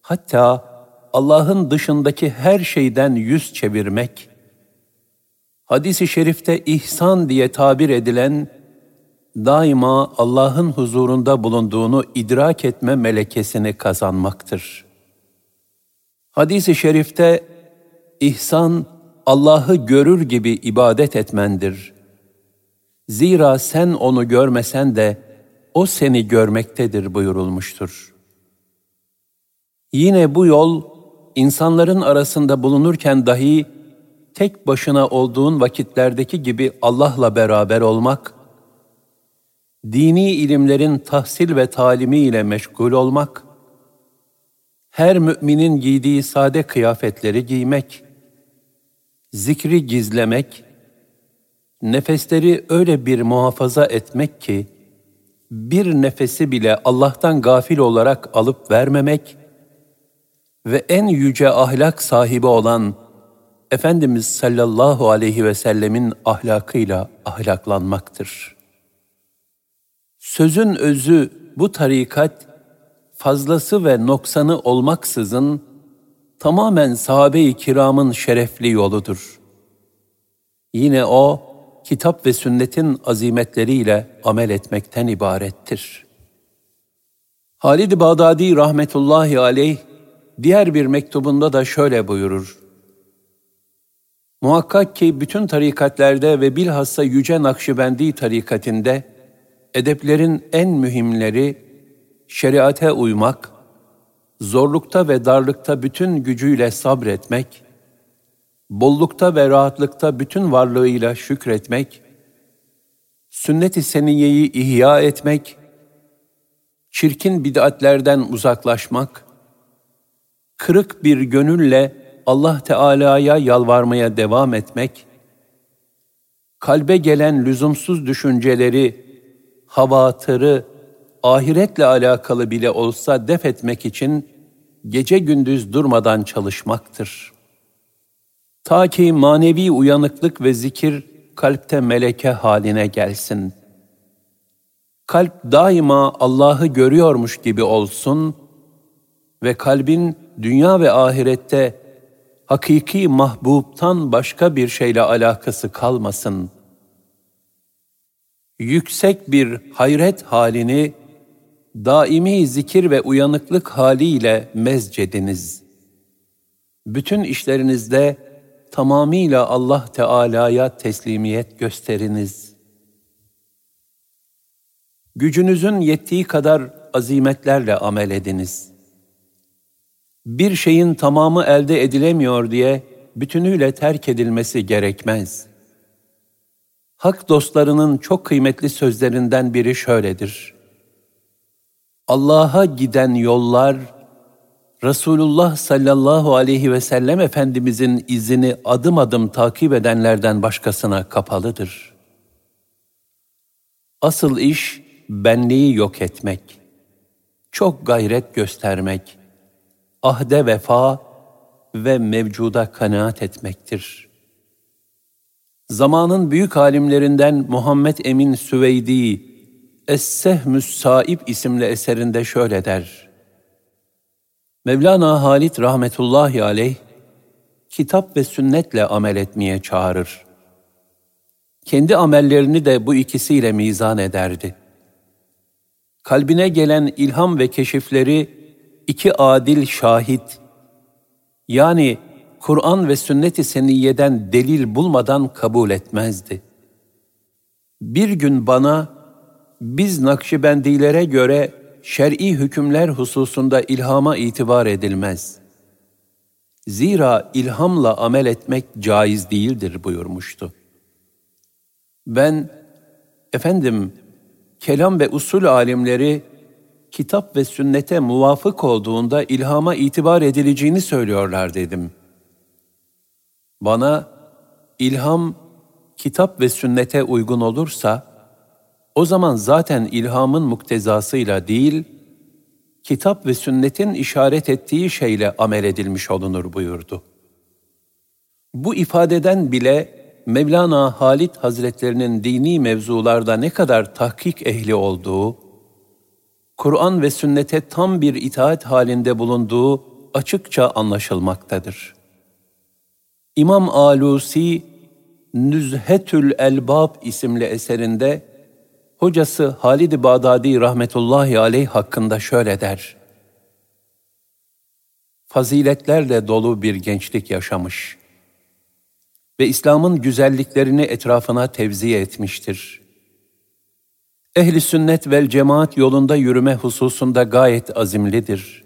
hatta Allah'ın dışındaki her şeyden yüz çevirmek, hadisi şerifte ihsan diye tabir edilen daima Allah'ın huzurunda bulunduğunu idrak etme melekesini kazanmaktır. Hadis-i şerifte ihsan Allah'ı görür gibi ibadet etmendir. Zira sen onu görmesen de o seni görmektedir buyurulmuştur. Yine bu yol insanların arasında bulunurken dahi tek başına olduğun vakitlerdeki gibi Allah'la beraber olmak, dini ilimlerin tahsil ve talimi ile meşgul olmak, her müminin giydiği sade kıyafetleri giymek, zikri gizlemek, nefesleri öyle bir muhafaza etmek ki, bir nefesi bile Allah'tan gafil olarak alıp vermemek ve en yüce ahlak sahibi olan Efendimiz sallallahu aleyhi ve sellemin ahlakıyla ahlaklanmaktır. Sözün özü bu tarikat, fazlası ve noksanı olmaksızın, tamamen sahabe-i kiramın şerefli yoludur. Yine o, kitap ve sünnetin azimetleriyle amel etmekten ibarettir. Halid-i Bağdadi rahmetullahi aleyh, diğer bir mektubunda da şöyle buyurur. Muhakkak ki bütün tarikatlerde ve bilhassa Yüce Nakşibendi tarikatinde edeplerin en mühimleri şeriate uymak, zorlukta ve darlıkta bütün gücüyle sabretmek, bollukta ve rahatlıkta bütün varlığıyla şükretmek, sünnet-i seniyeyi ihya etmek, çirkin bid'atlerden uzaklaşmak, kırık bir gönülle Allah Teala'ya yalvarmaya devam etmek, kalbe gelen lüzumsuz düşünceleri, havatırı, ahiretle alakalı bile olsa def etmek için gece gündüz durmadan çalışmaktır. Ta ki manevi uyanıklık ve zikir kalpte meleke haline gelsin. Kalp daima Allah'ı görüyormuş gibi olsun ve kalbin dünya ve ahirette hakiki mahbubtan başka bir şeyle alakası kalmasın. Yüksek bir hayret halini daimi zikir ve uyanıklık haliyle mezcediniz. Bütün işlerinizde tamamıyla Allah Teala'ya teslimiyet gösteriniz. Gücünüzün yettiği kadar azimetlerle amel ediniz. Bir şeyin tamamı elde edilemiyor diye bütünüyle terk edilmesi gerekmez. Hak dostlarının çok kıymetli sözlerinden biri şöyledir. Allah'a giden yollar, Resulullah sallallahu aleyhi ve sellem Efendimizin izini adım adım takip edenlerden başkasına kapalıdır. Asıl iş benliği yok etmek, çok gayret göstermek, ahde vefa ve mevcuda kanaat etmektir. Zamanın büyük alimlerinden Muhammed Emin Süveydi, Es-Sehmüs isimli eserinde şöyle der. Mevlana Halit rahmetullahi aleyh, kitap ve sünnetle amel etmeye çağırır. Kendi amellerini de bu ikisiyle mizan ederdi. Kalbine gelen ilham ve keşifleri iki adil şahit, yani Kur'an ve sünnet-i seniyeden delil bulmadan kabul etmezdi. Bir gün bana, biz Nakşibendilere göre şer'i hükümler hususunda ilhama itibar edilmez. Zira ilhamla amel etmek caiz değildir buyurmuştu. Ben, efendim, kelam ve usul alimleri kitap ve sünnete muvafık olduğunda ilhama itibar edileceğini söylüyorlar dedim. Bana ilham kitap ve sünnete uygun olursa o zaman zaten ilhamın muktezasıyla değil, kitap ve sünnetin işaret ettiği şeyle amel edilmiş olunur buyurdu. Bu ifadeden bile Mevlana Halit Hazretlerinin dini mevzularda ne kadar tahkik ehli olduğu, Kur'an ve sünnete tam bir itaat halinde bulunduğu açıkça anlaşılmaktadır. İmam Alusi, Nüzhetül Elbab isimli eserinde, hocası Halid-i Bağdadi rahmetullahi aleyh hakkında şöyle der. Faziletlerle dolu bir gençlik yaşamış ve İslam'ın güzelliklerini etrafına tevziye etmiştir. Ehli sünnet vel cemaat yolunda yürüme hususunda gayet azimlidir.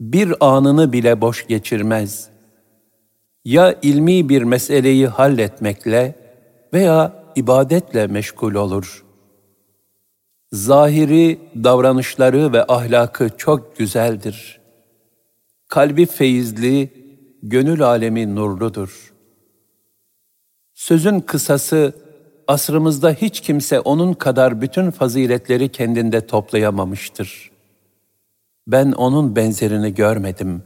Bir anını bile boş geçirmez. Ya ilmi bir meseleyi halletmekle veya ibadetle meşgul olur. Zahiri, davranışları ve ahlakı çok güzeldir. Kalbi feyizli, gönül alemi nurludur. Sözün kısası, asrımızda hiç kimse onun kadar bütün faziletleri kendinde toplayamamıştır. Ben onun benzerini görmedim.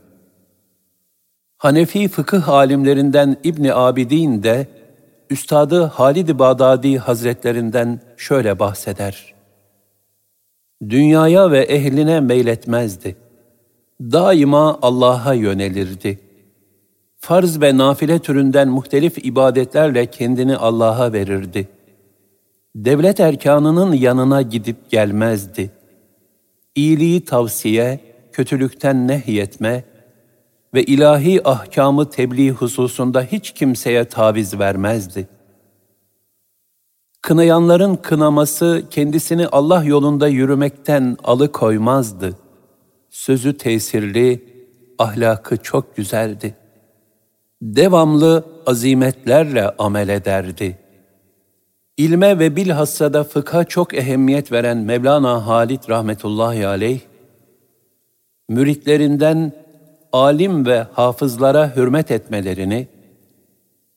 Hanefi fıkıh alimlerinden İbni Abidin de, Üstadı Halid-i Bağdadi Hazretlerinden şöyle bahseder. Dünyaya ve ehline meyletmezdi. Daima Allah'a yönelirdi. Farz ve nafile türünden muhtelif ibadetlerle kendini Allah'a verirdi. Devlet erkanının yanına gidip gelmezdi. İyiliği tavsiye, kötülükten nehyetme ve ilahi ahkamı tebliğ hususunda hiç kimseye taviz vermezdi. Kınayanların kınaması kendisini Allah yolunda yürümekten alıkoymazdı. Sözü tesirli, ahlakı çok güzeldi. Devamlı azimetlerle amel ederdi. İlme ve bilhassa da fıkha çok ehemmiyet veren Mevlana Halid rahmetullahi aleyh, müritlerinden alim ve hafızlara hürmet etmelerini,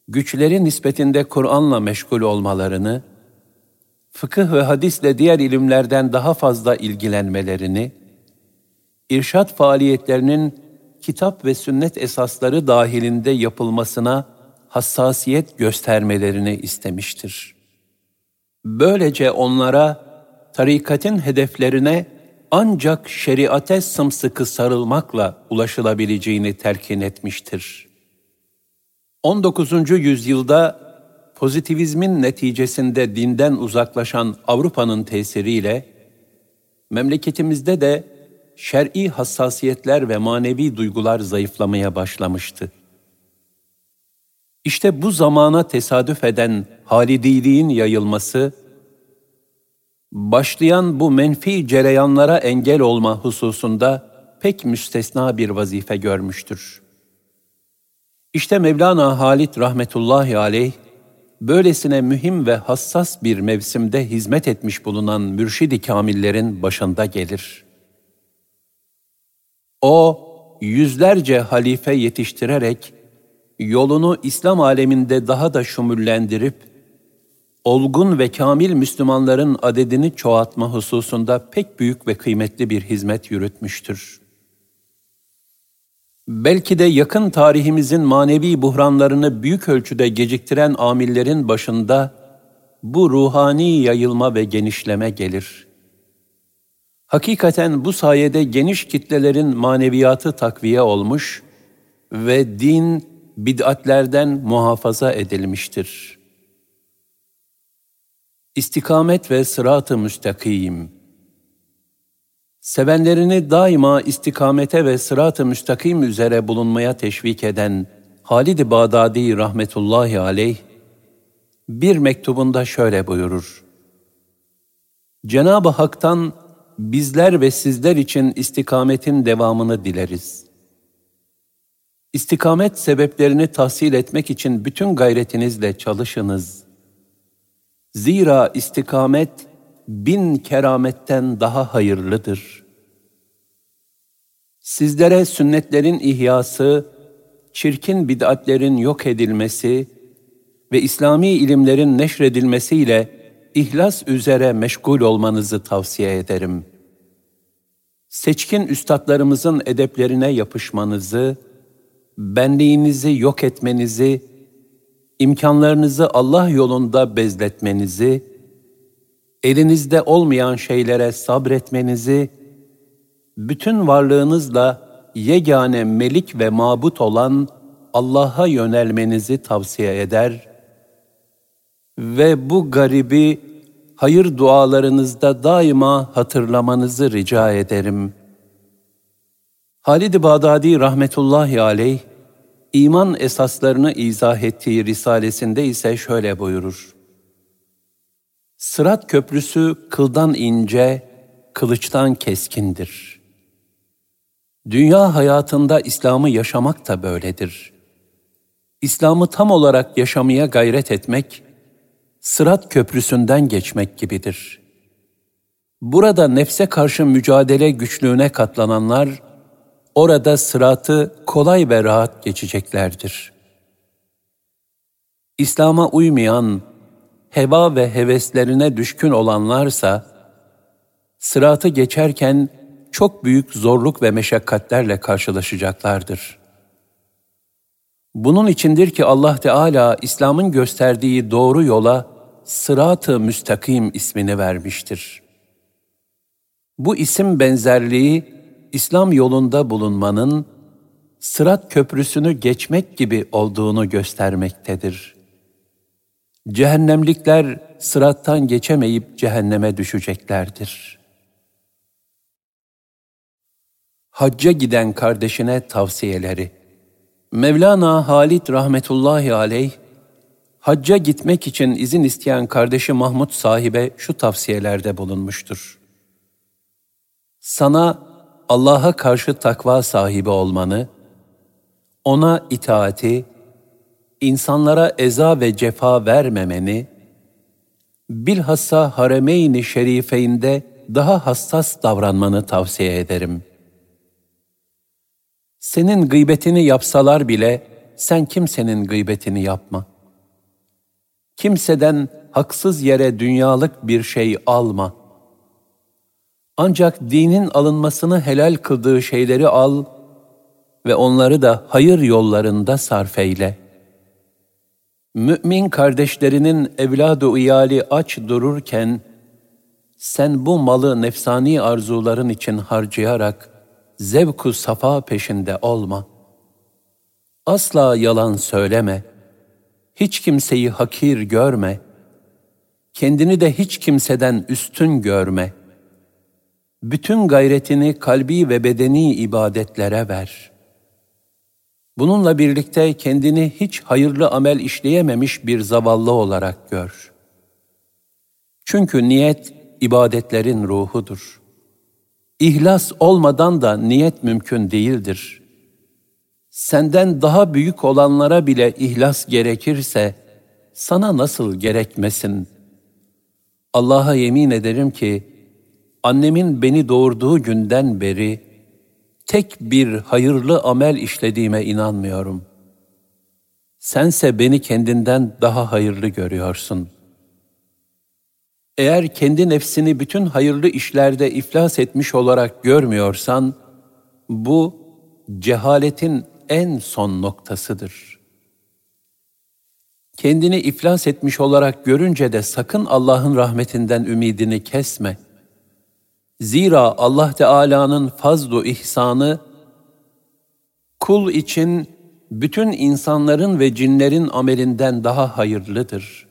güçleri nispetinde Kur'an'la meşgul olmalarını, fıkıh ve hadisle diğer ilimlerden daha fazla ilgilenmelerini, irşat faaliyetlerinin kitap ve sünnet esasları dahilinde yapılmasına hassasiyet göstermelerini istemiştir. Böylece onlara tarikatın hedeflerine ancak şeriate sımsıkı sarılmakla ulaşılabileceğini telkin etmiştir. 19. yüzyılda pozitivizmin neticesinde dinden uzaklaşan Avrupa'nın tesiriyle memleketimizde de şer'i hassasiyetler ve manevi duygular zayıflamaya başlamıştı. İşte bu zamana tesadüf eden halidiliğin yayılması başlayan bu menfi cereyanlara engel olma hususunda pek müstesna bir vazife görmüştür. İşte Mevlana Halit rahmetullahi aleyh, böylesine mühim ve hassas bir mevsimde hizmet etmiş bulunan mürşidi kamillerin başında gelir. O, yüzlerce halife yetiştirerek, yolunu İslam aleminde daha da şumullendirip, olgun ve kamil Müslümanların adedini çoğaltma hususunda pek büyük ve kıymetli bir hizmet yürütmüştür. Belki de yakın tarihimizin manevi buhranlarını büyük ölçüde geciktiren amillerin başında bu ruhani yayılma ve genişleme gelir. Hakikaten bu sayede geniş kitlelerin maneviyatı takviye olmuş ve din bid'atlerden muhafaza edilmiştir. İstikamet ve sırat-ı müstakim Sevenlerini daima istikamete ve sırat-ı müstakim üzere bulunmaya teşvik eden Halid-i Bağdadi rahmetullahi aleyh, bir mektubunda şöyle buyurur. Cenab-ı Hak'tan bizler ve sizler için istikametin devamını dileriz. İstikamet sebeplerini tahsil etmek için bütün gayretinizle çalışınız. Zira istikamet bin kerametten daha hayırlıdır. Sizlere sünnetlerin ihyası, çirkin bid'atlerin yok edilmesi ve İslami ilimlerin neşredilmesiyle ihlas üzere meşgul olmanızı tavsiye ederim. Seçkin üstadlarımızın edeplerine yapışmanızı, benliğinizi yok etmenizi, imkanlarınızı Allah yolunda bezletmenizi, elinizde olmayan şeylere sabretmenizi, bütün varlığınızla yegane melik ve mabut olan Allah'a yönelmenizi tavsiye eder ve bu garibi hayır dualarınızda daima hatırlamanızı rica ederim. Halid-i Bağdadi rahmetullahi aleyh, iman esaslarını izah ettiği risalesinde ise şöyle buyurur. Sırat köprüsü kıldan ince, kılıçtan keskindir. Dünya hayatında İslam'ı yaşamak da böyledir. İslam'ı tam olarak yaşamaya gayret etmek, sırat köprüsünden geçmek gibidir. Burada nefse karşı mücadele güçlüğüne katlananlar, orada sıratı kolay ve rahat geçeceklerdir. İslam'a uymayan, heva ve heveslerine düşkün olanlarsa, sıratı geçerken çok büyük zorluk ve meşakkatlerle karşılaşacaklardır. Bunun içindir ki Allah Teala İslam'ın gösterdiği doğru yola sırat-ı müstakim ismini vermiştir. Bu isim benzerliği İslam yolunda bulunmanın sırat köprüsünü geçmek gibi olduğunu göstermektedir. Cehennemlikler sırattan geçemeyip cehenneme düşeceklerdir. Hacca giden kardeşine tavsiyeleri Mevlana Halid rahmetullahi aleyh, hacca gitmek için izin isteyen kardeşi Mahmud sahibe şu tavsiyelerde bulunmuştur. Sana Allah'a karşı takva sahibi olmanı, ona itaati, insanlara eza ve cefa vermemeni, bilhassa haremeyni şerifeinde daha hassas davranmanı tavsiye ederim. Senin gıybetini yapsalar bile sen kimsenin gıybetini yapma. Kimseden haksız yere dünyalık bir şey alma. Ancak dinin alınmasını helal kıldığı şeyleri al ve onları da hayır yollarında sarf eyle. Mümin kardeşlerinin evladı iyali aç dururken, sen bu malı nefsani arzuların için harcayarak zevku safa peşinde olma. Asla yalan söyleme. Hiç kimseyi hakir görme. Kendini de hiç kimseden üstün görme. Bütün gayretini kalbi ve bedeni ibadetlere ver. Bununla birlikte kendini hiç hayırlı amel işleyememiş bir zavallı olarak gör. Çünkü niyet ibadetlerin ruhudur. İhlas olmadan da niyet mümkün değildir. Senden daha büyük olanlara bile ihlas gerekirse sana nasıl gerekmesin? Allah'a yemin ederim ki annemin beni doğurduğu günden beri tek bir hayırlı amel işlediğime inanmıyorum. Sense beni kendinden daha hayırlı görüyorsun.'' Eğer kendi nefsini bütün hayırlı işlerde iflas etmiş olarak görmüyorsan, bu cehaletin en son noktasıdır. Kendini iflas etmiş olarak görünce de sakın Allah'ın rahmetinden ümidini kesme. Zira Allah Teala'nın fazlu ihsanı kul için bütün insanların ve cinlerin amelinden daha hayırlıdır.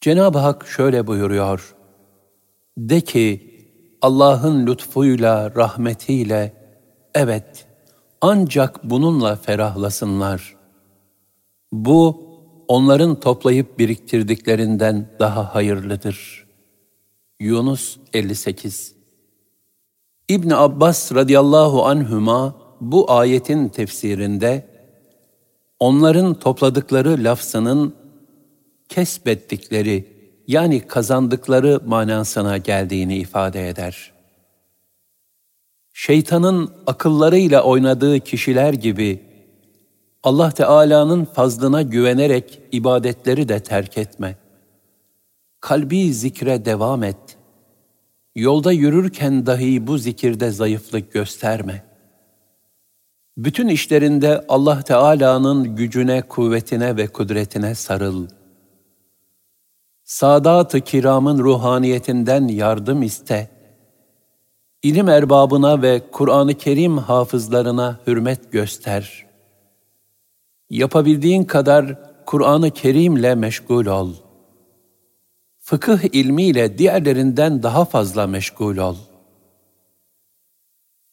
Cenab-ı Hak şöyle buyuruyor. De ki, Allah'ın lütfuyla, rahmetiyle, evet, ancak bununla ferahlasınlar. Bu, onların toplayıp biriktirdiklerinden daha hayırlıdır. Yunus 58 İbn Abbas radıyallahu anhüma bu ayetin tefsirinde onların topladıkları lafzının kesbettikleri yani kazandıkları manasına geldiğini ifade eder. Şeytanın akıllarıyla oynadığı kişiler gibi Allah Teala'nın fazlına güvenerek ibadetleri de terk etme. Kalbi zikre devam et. Yolda yürürken dahi bu zikirde zayıflık gösterme. Bütün işlerinde Allah Teala'nın gücüne, kuvvetine ve kudretine sarıl.'' Sadat-ı kiramın ruhaniyetinden yardım iste. İlim erbabına ve Kur'an-ı Kerim hafızlarına hürmet göster. Yapabildiğin kadar Kur'an-ı Kerim'le meşgul ol. Fıkıh ilmiyle diğerlerinden daha fazla meşgul ol.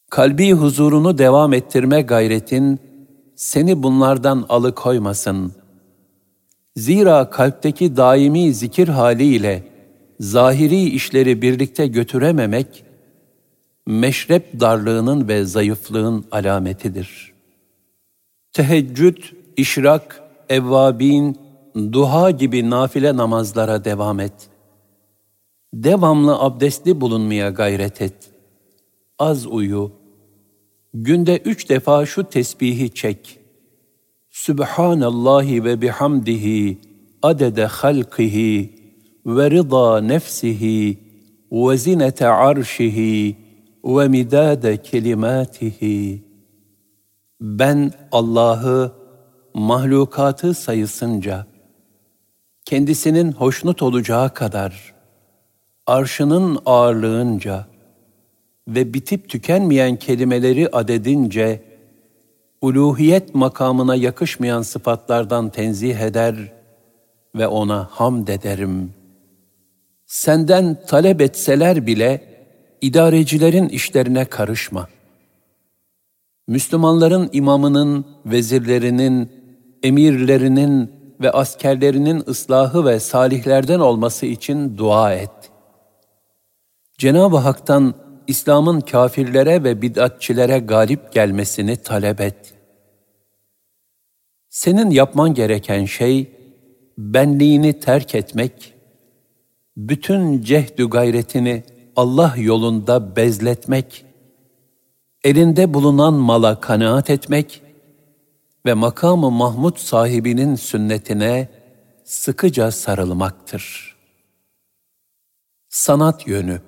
Kalbi huzurunu devam ettirme gayretin seni bunlardan alıkoymasın.'' Zira kalpteki daimi zikir haliyle zahiri işleri birlikte götürememek, meşrep darlığının ve zayıflığın alametidir. Teheccüd, işrak, evvabin, duha gibi nafile namazlara devam et. Devamlı abdestli bulunmaya gayret et. Az uyu. Günde üç defa şu tesbihi çek. Sübhanallahi ve bihamdihi adede halkihi ve rıza nefsihi ve zinete arşihi ve midade kelimatihi. Ben Allah'ı mahlukatı sayısınca, kendisinin hoşnut olacağı kadar, arşının ağırlığınca ve bitip tükenmeyen kelimeleri adedince uluhiyet makamına yakışmayan sıfatlardan tenzih eder ve ona hamd ederim. Senden talep etseler bile idarecilerin işlerine karışma. Müslümanların imamının, vezirlerinin, emirlerinin ve askerlerinin ıslahı ve salihlerden olması için dua et. Cenab-ı Hak'tan İslam'ın kafirlere ve bid'atçilere galip gelmesini talep et. Senin yapman gereken şey, benliğini terk etmek, bütün cehdü gayretini Allah yolunda bezletmek, elinde bulunan mala kanaat etmek ve makamı Mahmud sahibinin sünnetine sıkıca sarılmaktır. Sanat yönü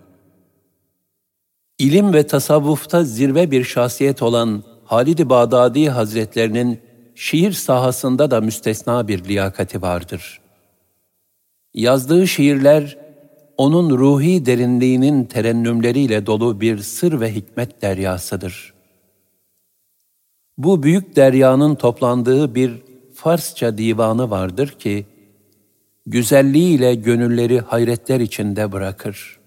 İlim ve tasavvufta zirve bir şahsiyet olan Halid-i Bağdadi Hazretlerinin şiir sahasında da müstesna bir liyakati vardır. Yazdığı şiirler, onun ruhi derinliğinin terennümleriyle dolu bir sır ve hikmet deryasıdır. Bu büyük deryanın toplandığı bir Farsça divanı vardır ki, güzelliğiyle gönülleri hayretler içinde bırakır.''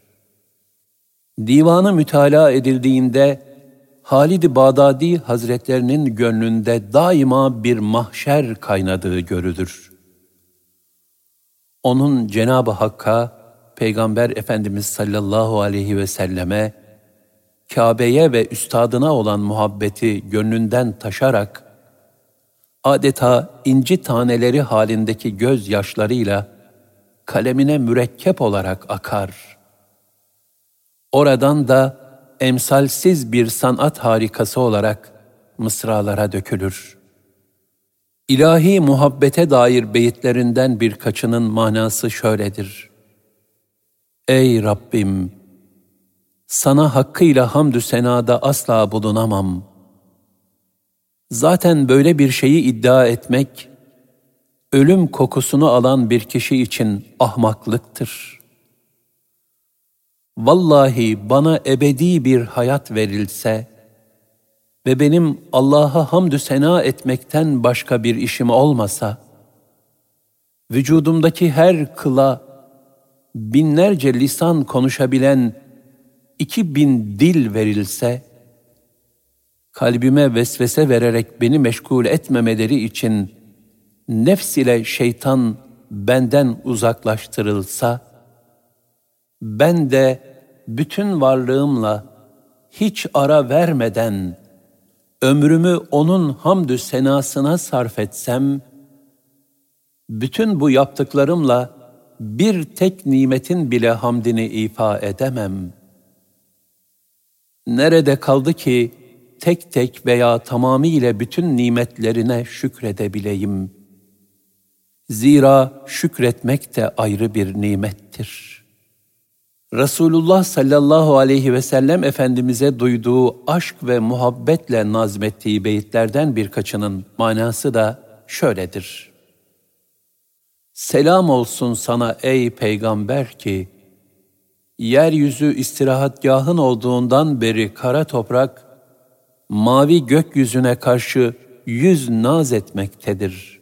Divanı mütalaa edildiğinde Halid-i Bağdadi Hazretlerinin gönlünde daima bir mahşer kaynadığı görülür. Onun Cenab-ı Hakk'a, Peygamber Efendimiz sallallahu aleyhi ve selleme, Kabe'ye ve üstadına olan muhabbeti gönlünden taşarak, adeta inci taneleri halindeki gözyaşlarıyla kalemine mürekkep olarak akar.'' Oradan da emsalsiz bir sanat harikası olarak mısralara dökülür. İlahi muhabbete dair beyitlerinden birkaçının manası şöyledir. Ey Rabbim! Sana hakkıyla hamdü senada asla bulunamam. Zaten böyle bir şeyi iddia etmek, ölüm kokusunu alan bir kişi için ahmaklıktır. Vallahi bana ebedi bir hayat verilse ve benim Allah'a hamdü sena etmekten başka bir işim olmasa, vücudumdaki her kıla binlerce lisan konuşabilen iki bin dil verilse, kalbime vesvese vererek beni meşgul etmemeleri için nefs ile şeytan benden uzaklaştırılsa, ben de bütün varlığımla hiç ara vermeden ömrümü onun hamdü senasına sarf etsem, bütün bu yaptıklarımla bir tek nimetin bile hamdini ifa edemem. Nerede kaldı ki tek tek veya tamamıyla bütün nimetlerine şükredebileyim. Zira şükretmek de ayrı bir nimettir. Resulullah sallallahu aleyhi ve sellem Efendimiz'e duyduğu aşk ve muhabbetle nazmettiği beyitlerden birkaçının manası da şöyledir. Selam olsun sana ey peygamber ki, yeryüzü istirahatgahın olduğundan beri kara toprak, mavi gökyüzüne karşı yüz naz etmektedir.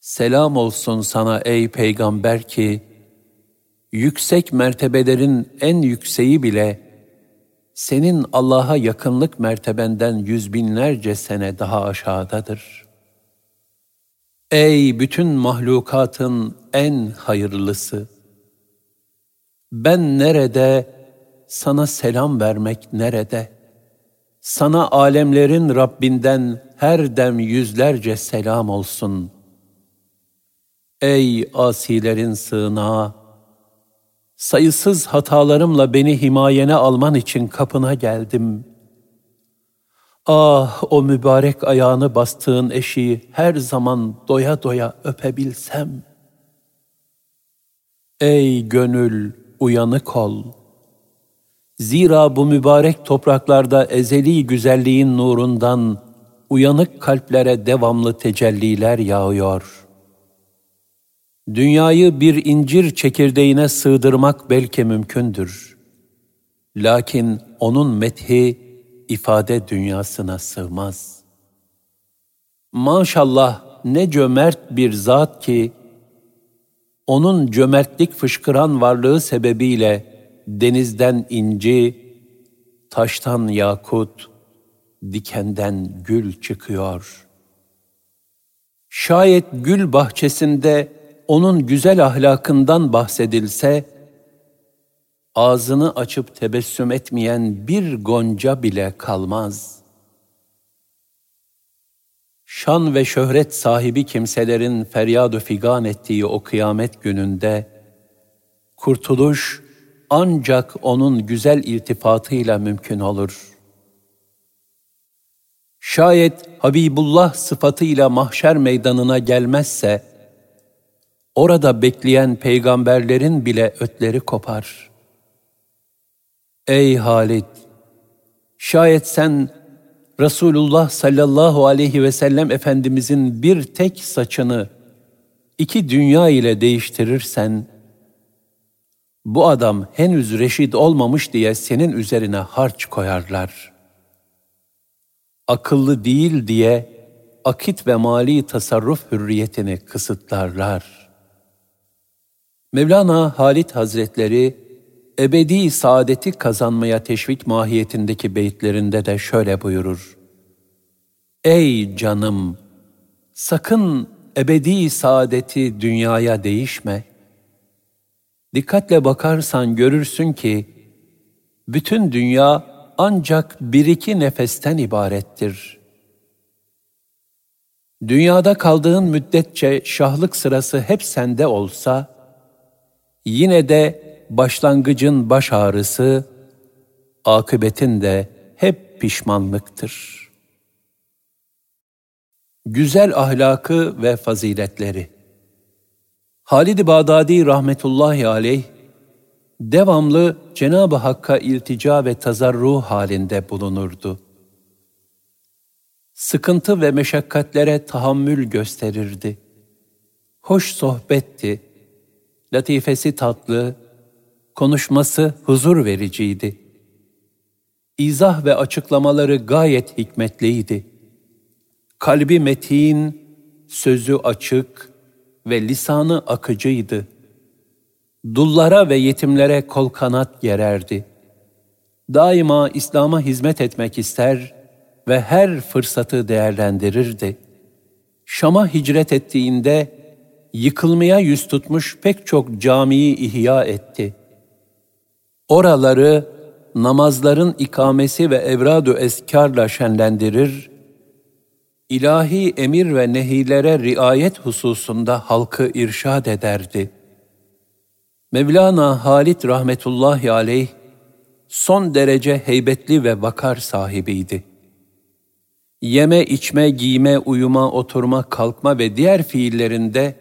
Selam olsun sana ey peygamber ki, yüksek mertebelerin en yükseği bile, senin Allah'a yakınlık mertebenden yüz binlerce sene daha aşağıdadır. Ey bütün mahlukatın en hayırlısı! Ben nerede, sana selam vermek nerede?'' Sana alemlerin Rabbinden her dem yüzlerce selam olsun. Ey asilerin sığınağı! Sayısız hatalarımla beni himayene alman için kapına geldim. Ah o mübarek ayağını bastığın eşiği her zaman doya doya öpebilsem. Ey gönül uyanık ol.'' Zira bu mübarek topraklarda ezeli güzelliğin nurundan uyanık kalplere devamlı tecelliler yağıyor. Dünyayı bir incir çekirdeğine sığdırmak belki mümkündür. Lakin onun methi ifade dünyasına sığmaz. Maşallah ne cömert bir zat ki, onun cömertlik fışkıran varlığı sebebiyle denizden inci, taştan yakut, dikenden gül çıkıyor. Şayet gül bahçesinde onun güzel ahlakından bahsedilse, ağzını açıp tebessüm etmeyen bir gonca bile kalmaz. Şan ve şöhret sahibi kimselerin feryadu figan ettiği o kıyamet gününde, kurtuluş ancak onun güzel iltifatıyla mümkün olur. Şayet Habibullah sıfatıyla mahşer meydanına gelmezse, orada bekleyen peygamberlerin bile ötleri kopar. Ey Halid! Şayet sen Resulullah sallallahu aleyhi ve sellem Efendimizin bir tek saçını iki dünya ile değiştirirsen, bu adam henüz reşit olmamış diye senin üzerine harç koyarlar. Akıllı değil diye akit ve mali tasarruf hürriyetini kısıtlarlar. Mevlana Halit Hazretleri ebedi saadeti kazanmaya teşvik mahiyetindeki beyitlerinde de şöyle buyurur. Ey canım! Sakın ebedi saadeti dünyaya değişme.'' Dikkatle bakarsan görürsün ki bütün dünya ancak bir iki nefesten ibarettir. Dünyada kaldığın müddetçe şahlık sırası hep sende olsa, yine de başlangıcın baş ağrısı, akıbetin de hep pişmanlıktır. Güzel ahlakı ve faziletleri Halid-i Bağdadi rahmetullahi aleyh, devamlı Cenab-ı Hakk'a iltica ve tazarruh halinde bulunurdu. Sıkıntı ve meşakkatlere tahammül gösterirdi. Hoş sohbetti, latifesi tatlı, konuşması huzur vericiydi. İzah ve açıklamaları gayet hikmetliydi. Kalbi metin, sözü açık ve lisanı akıcıydı. Dullara ve yetimlere kol kanat gererdi. Daima İslam'a hizmet etmek ister ve her fırsatı değerlendirirdi. Şam'a hicret ettiğinde yıkılmaya yüz tutmuş pek çok camiyi ihya etti. Oraları namazların ikamesi ve evradu eskarla şenlendirir, ilahi emir ve nehilere riayet hususunda halkı irşad ederdi. Mevlana Halit rahmetullahi aleyh son derece heybetli ve vakar sahibiydi. Yeme, içme, giyme, uyuma, oturma, kalkma ve diğer fiillerinde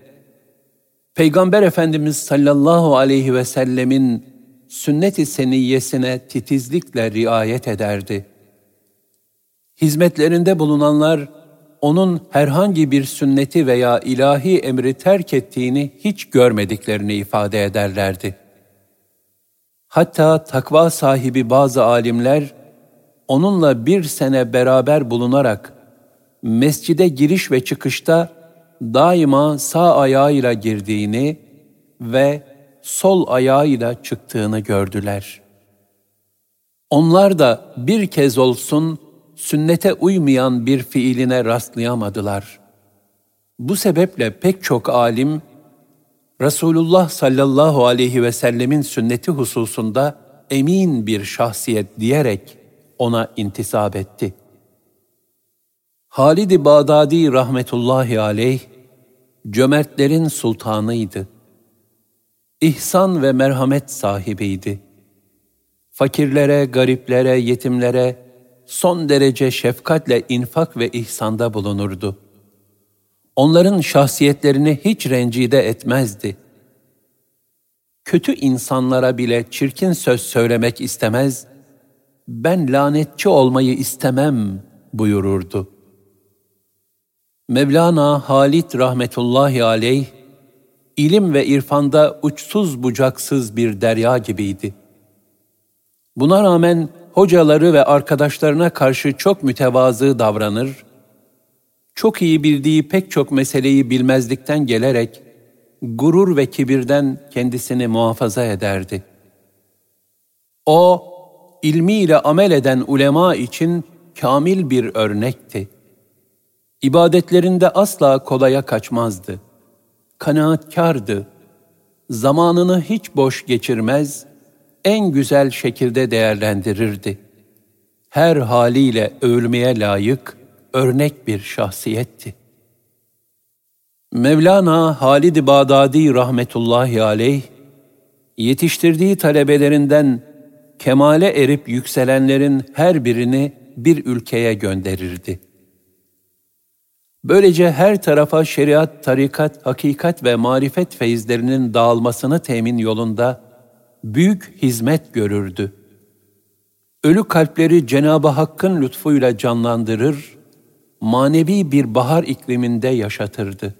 Peygamber Efendimiz sallallahu aleyhi ve sellemin sünnet-i seniyyesine titizlikle riayet ederdi. Hizmetlerinde bulunanlar onun herhangi bir sünneti veya ilahi emri terk ettiğini hiç görmediklerini ifade ederlerdi. Hatta takva sahibi bazı alimler onunla bir sene beraber bulunarak mescide giriş ve çıkışta daima sağ ayağıyla girdiğini ve sol ayağıyla çıktığını gördüler. Onlar da bir kez olsun sünnete uymayan bir fiiline rastlayamadılar. Bu sebeple pek çok alim Resulullah sallallahu aleyhi ve sellemin sünneti hususunda emin bir şahsiyet diyerek ona intisap etti. Halid-i Bağdadi rahmetullahi aleyh, cömertlerin sultanıydı. İhsan ve merhamet sahibiydi. Fakirlere, gariplere, yetimlere son derece şefkatle infak ve ihsanda bulunurdu. Onların şahsiyetlerini hiç rencide etmezdi. Kötü insanlara bile çirkin söz söylemek istemez, ben lanetçi olmayı istemem buyururdu. Mevlana Halit rahmetullahi aleyh, ilim ve irfanda uçsuz bucaksız bir derya gibiydi. Buna rağmen hocaları ve arkadaşlarına karşı çok mütevazı davranır, çok iyi bildiği pek çok meseleyi bilmezlikten gelerek gurur ve kibirden kendisini muhafaza ederdi. O, ilmiyle amel eden ulema için kamil bir örnekti. İbadetlerinde asla kolaya kaçmazdı. Kanaatkardı. Zamanını hiç boş geçirmez, en güzel şekilde değerlendirirdi. Her haliyle övülmeye layık, örnek bir şahsiyetti. Mevlana Halid-i Bağdadi rahmetullahi aleyh, yetiştirdiği talebelerinden kemale erip yükselenlerin her birini bir ülkeye gönderirdi. Böylece her tarafa şeriat, tarikat, hakikat ve marifet feyizlerinin dağılmasını temin yolunda büyük hizmet görürdü. Ölü kalpleri Cenab-ı Hakk'ın lütfuyla canlandırır, manevi bir bahar ikliminde yaşatırdı.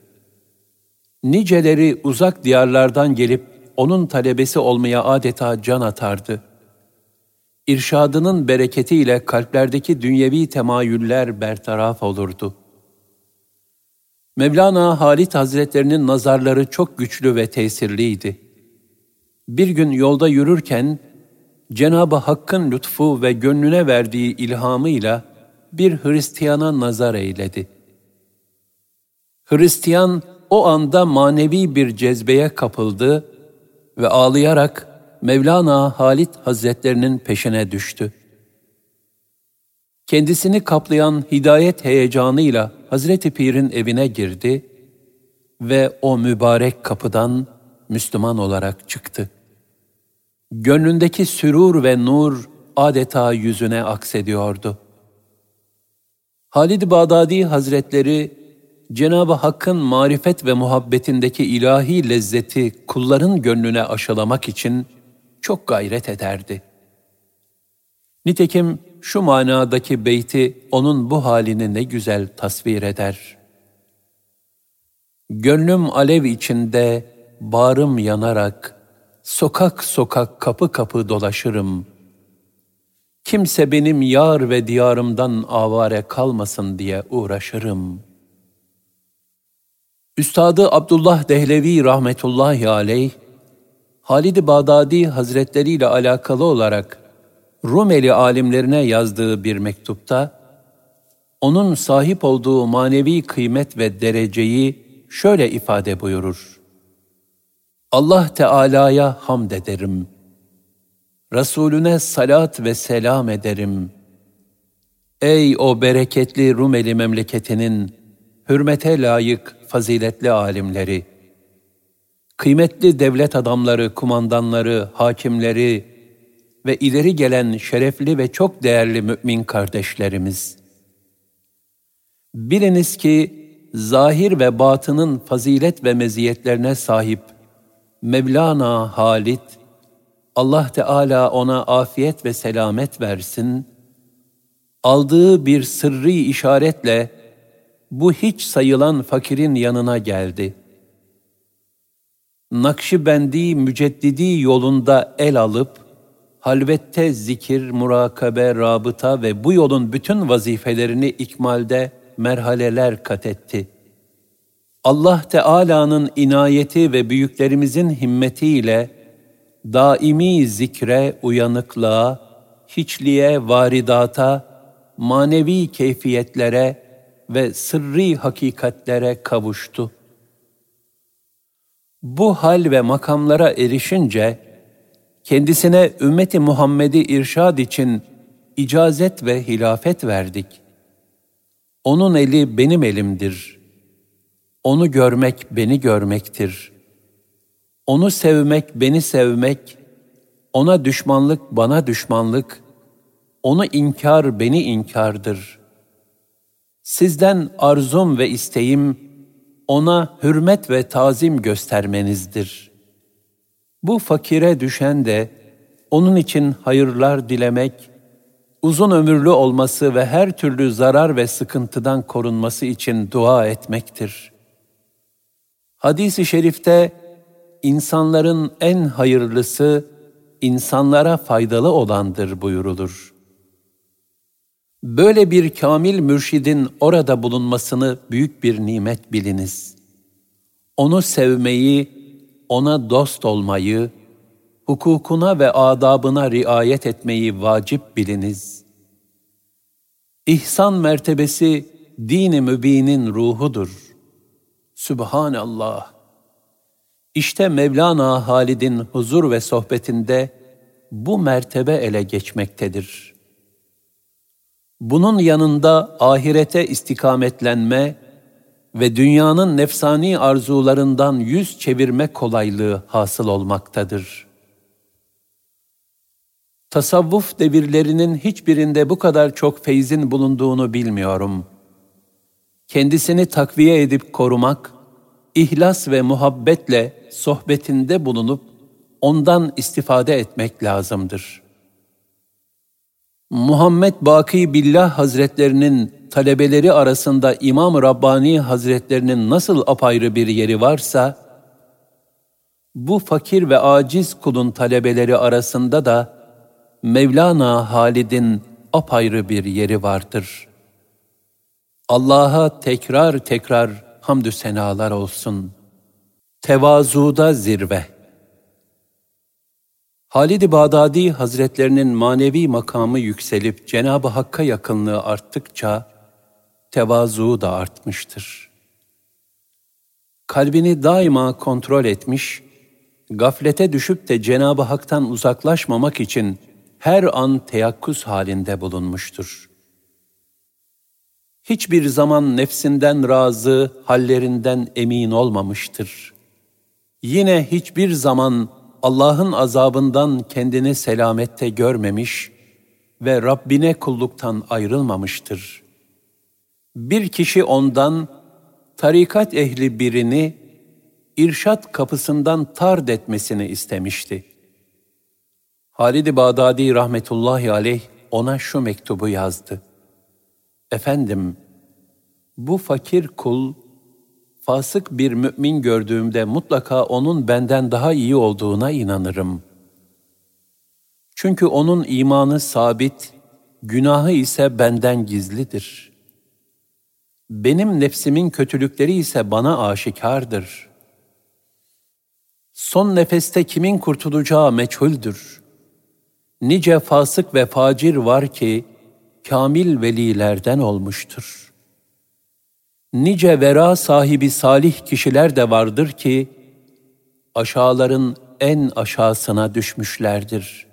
Niceleri uzak diyarlardan gelip onun talebesi olmaya adeta can atardı. İrşadının bereketiyle kalplerdeki dünyevi temayüller bertaraf olurdu. Mevlana Halit Hazretlerinin nazarları çok güçlü ve tesirliydi. Bir gün yolda yürürken Cenab-ı Hakk'ın lütfu ve gönlüne verdiği ilhamıyla bir Hristiyana nazar eyledi. Hristiyan o anda manevi bir cezbeye kapıldı ve ağlayarak Mevlana Halit Hazretlerinin peşine düştü. Kendisini kaplayan hidayet heyecanıyla Hazreti Pir'in evine girdi ve o mübarek kapıdan Müslüman olarak çıktı. Gönlündeki sürur ve nur adeta yüzüne aksediyordu. Halid Bağdadi Hazretleri Cenab-ı Hakk'ın marifet ve muhabbetindeki ilahi lezzeti kulların gönlüne aşılamak için çok gayret ederdi. Nitekim şu manadaki beyti onun bu halini ne güzel tasvir eder. Gönlüm alev içinde, bağrım yanarak, sokak sokak kapı kapı dolaşırım. Kimse benim yar ve diyarımdan avare kalmasın diye uğraşırım. Üstadı Abdullah Dehlevi rahmetullahi aleyh, Halid-i Bağdadi Hazretleri alakalı olarak Rumeli alimlerine yazdığı bir mektupta, onun sahip olduğu manevi kıymet ve dereceyi şöyle ifade buyurur. Allah Teala'ya hamd ederim. Resulüne salat ve selam ederim. Ey o bereketli Rumeli memleketinin hürmete layık faziletli alimleri! Kıymetli devlet adamları, kumandanları, hakimleri ve ileri gelen şerefli ve çok değerli mümin kardeşlerimiz! Biliniz ki zahir ve batının fazilet ve meziyetlerine sahip Mevlana Halit, Allah Teala ona afiyet ve selamet versin, aldığı bir sırrı işaretle bu hiç sayılan fakirin yanına geldi. Nakşibendi müceddidi yolunda el alıp, halvette zikir, murakabe, rabıta ve bu yolun bütün vazifelerini ikmalde merhaleler kat etti. Allah Teala'nın inayeti ve büyüklerimizin himmetiyle daimi zikre, uyanıklığa, hiçliğe, varidata, manevi keyfiyetlere ve sırrı hakikatlere kavuştu. Bu hal ve makamlara erişince, kendisine ümmeti Muhammed'i irşad için icazet ve hilafet verdik. Onun eli benim elimdir. Onu görmek beni görmektir. Onu sevmek beni sevmek, ona düşmanlık bana düşmanlık, onu inkar beni inkardır. Sizden arzum ve isteğim ona hürmet ve tazim göstermenizdir. Bu fakire düşen de onun için hayırlar dilemek, uzun ömürlü olması ve her türlü zarar ve sıkıntıdan korunması için dua etmektir. Hadis-i şerifte insanların en hayırlısı insanlara faydalı olandır buyurulur. Böyle bir kamil mürşidin orada bulunmasını büyük bir nimet biliniz. Onu sevmeyi, ona dost olmayı, hukukuna ve adabına riayet etmeyi vacip biliniz. İhsan mertebesi dini mübinin ruhudur. Sübhanallah. İşte Mevlana Halid'in huzur ve sohbetinde bu mertebe ele geçmektedir. Bunun yanında ahirete istikametlenme ve dünyanın nefsani arzularından yüz çevirme kolaylığı hasıl olmaktadır. Tasavvuf devirlerinin hiçbirinde bu kadar çok feyzin bulunduğunu bilmiyorum. Kendisini takviye edip korumak, ihlas ve muhabbetle sohbetinde bulunup ondan istifade etmek lazımdır. Muhammed Baki Billah Hazretlerinin talebeleri arasında İmam Rabbani Hazretlerinin nasıl apayrı bir yeri varsa, bu fakir ve aciz kulun talebeleri arasında da Mevlana Halid'in apayrı bir yeri vardır. Allah'a tekrar tekrar hamdü senalar olsun. Tevazuda zirve. Halid-i Bağdadi Hazretlerinin manevi makamı yükselip Cenab-ı Hakk'a yakınlığı arttıkça tevazu da artmıştır. Kalbini daima kontrol etmiş, gaflete düşüp de Cenab-ı Hak'tan uzaklaşmamak için her an teyakkuz halinde bulunmuştur. Hiçbir zaman nefsinden razı, hallerinden emin olmamıştır. Yine hiçbir zaman Allah'ın azabından kendini selamette görmemiş ve Rabbine kulluktan ayrılmamıştır. Bir kişi ondan tarikat ehli birini irşat kapısından tard etmesini istemişti. Halid-i Bağdadi rahmetullahi aleyh ona şu mektubu yazdı. Efendim, bu fakir kul, fasık bir mümin gördüğümde mutlaka onun benden daha iyi olduğuna inanırım. Çünkü onun imanı sabit, günahı ise benden gizlidir. Benim nefsimin kötülükleri ise bana aşikardır. Son nefeste kimin kurtulacağı meçhuldür. Nice fasık ve facir var ki, kamil velilerden olmuştur. Nice vera sahibi salih kişiler de vardır ki, aşağıların en aşağısına düşmüşlerdir.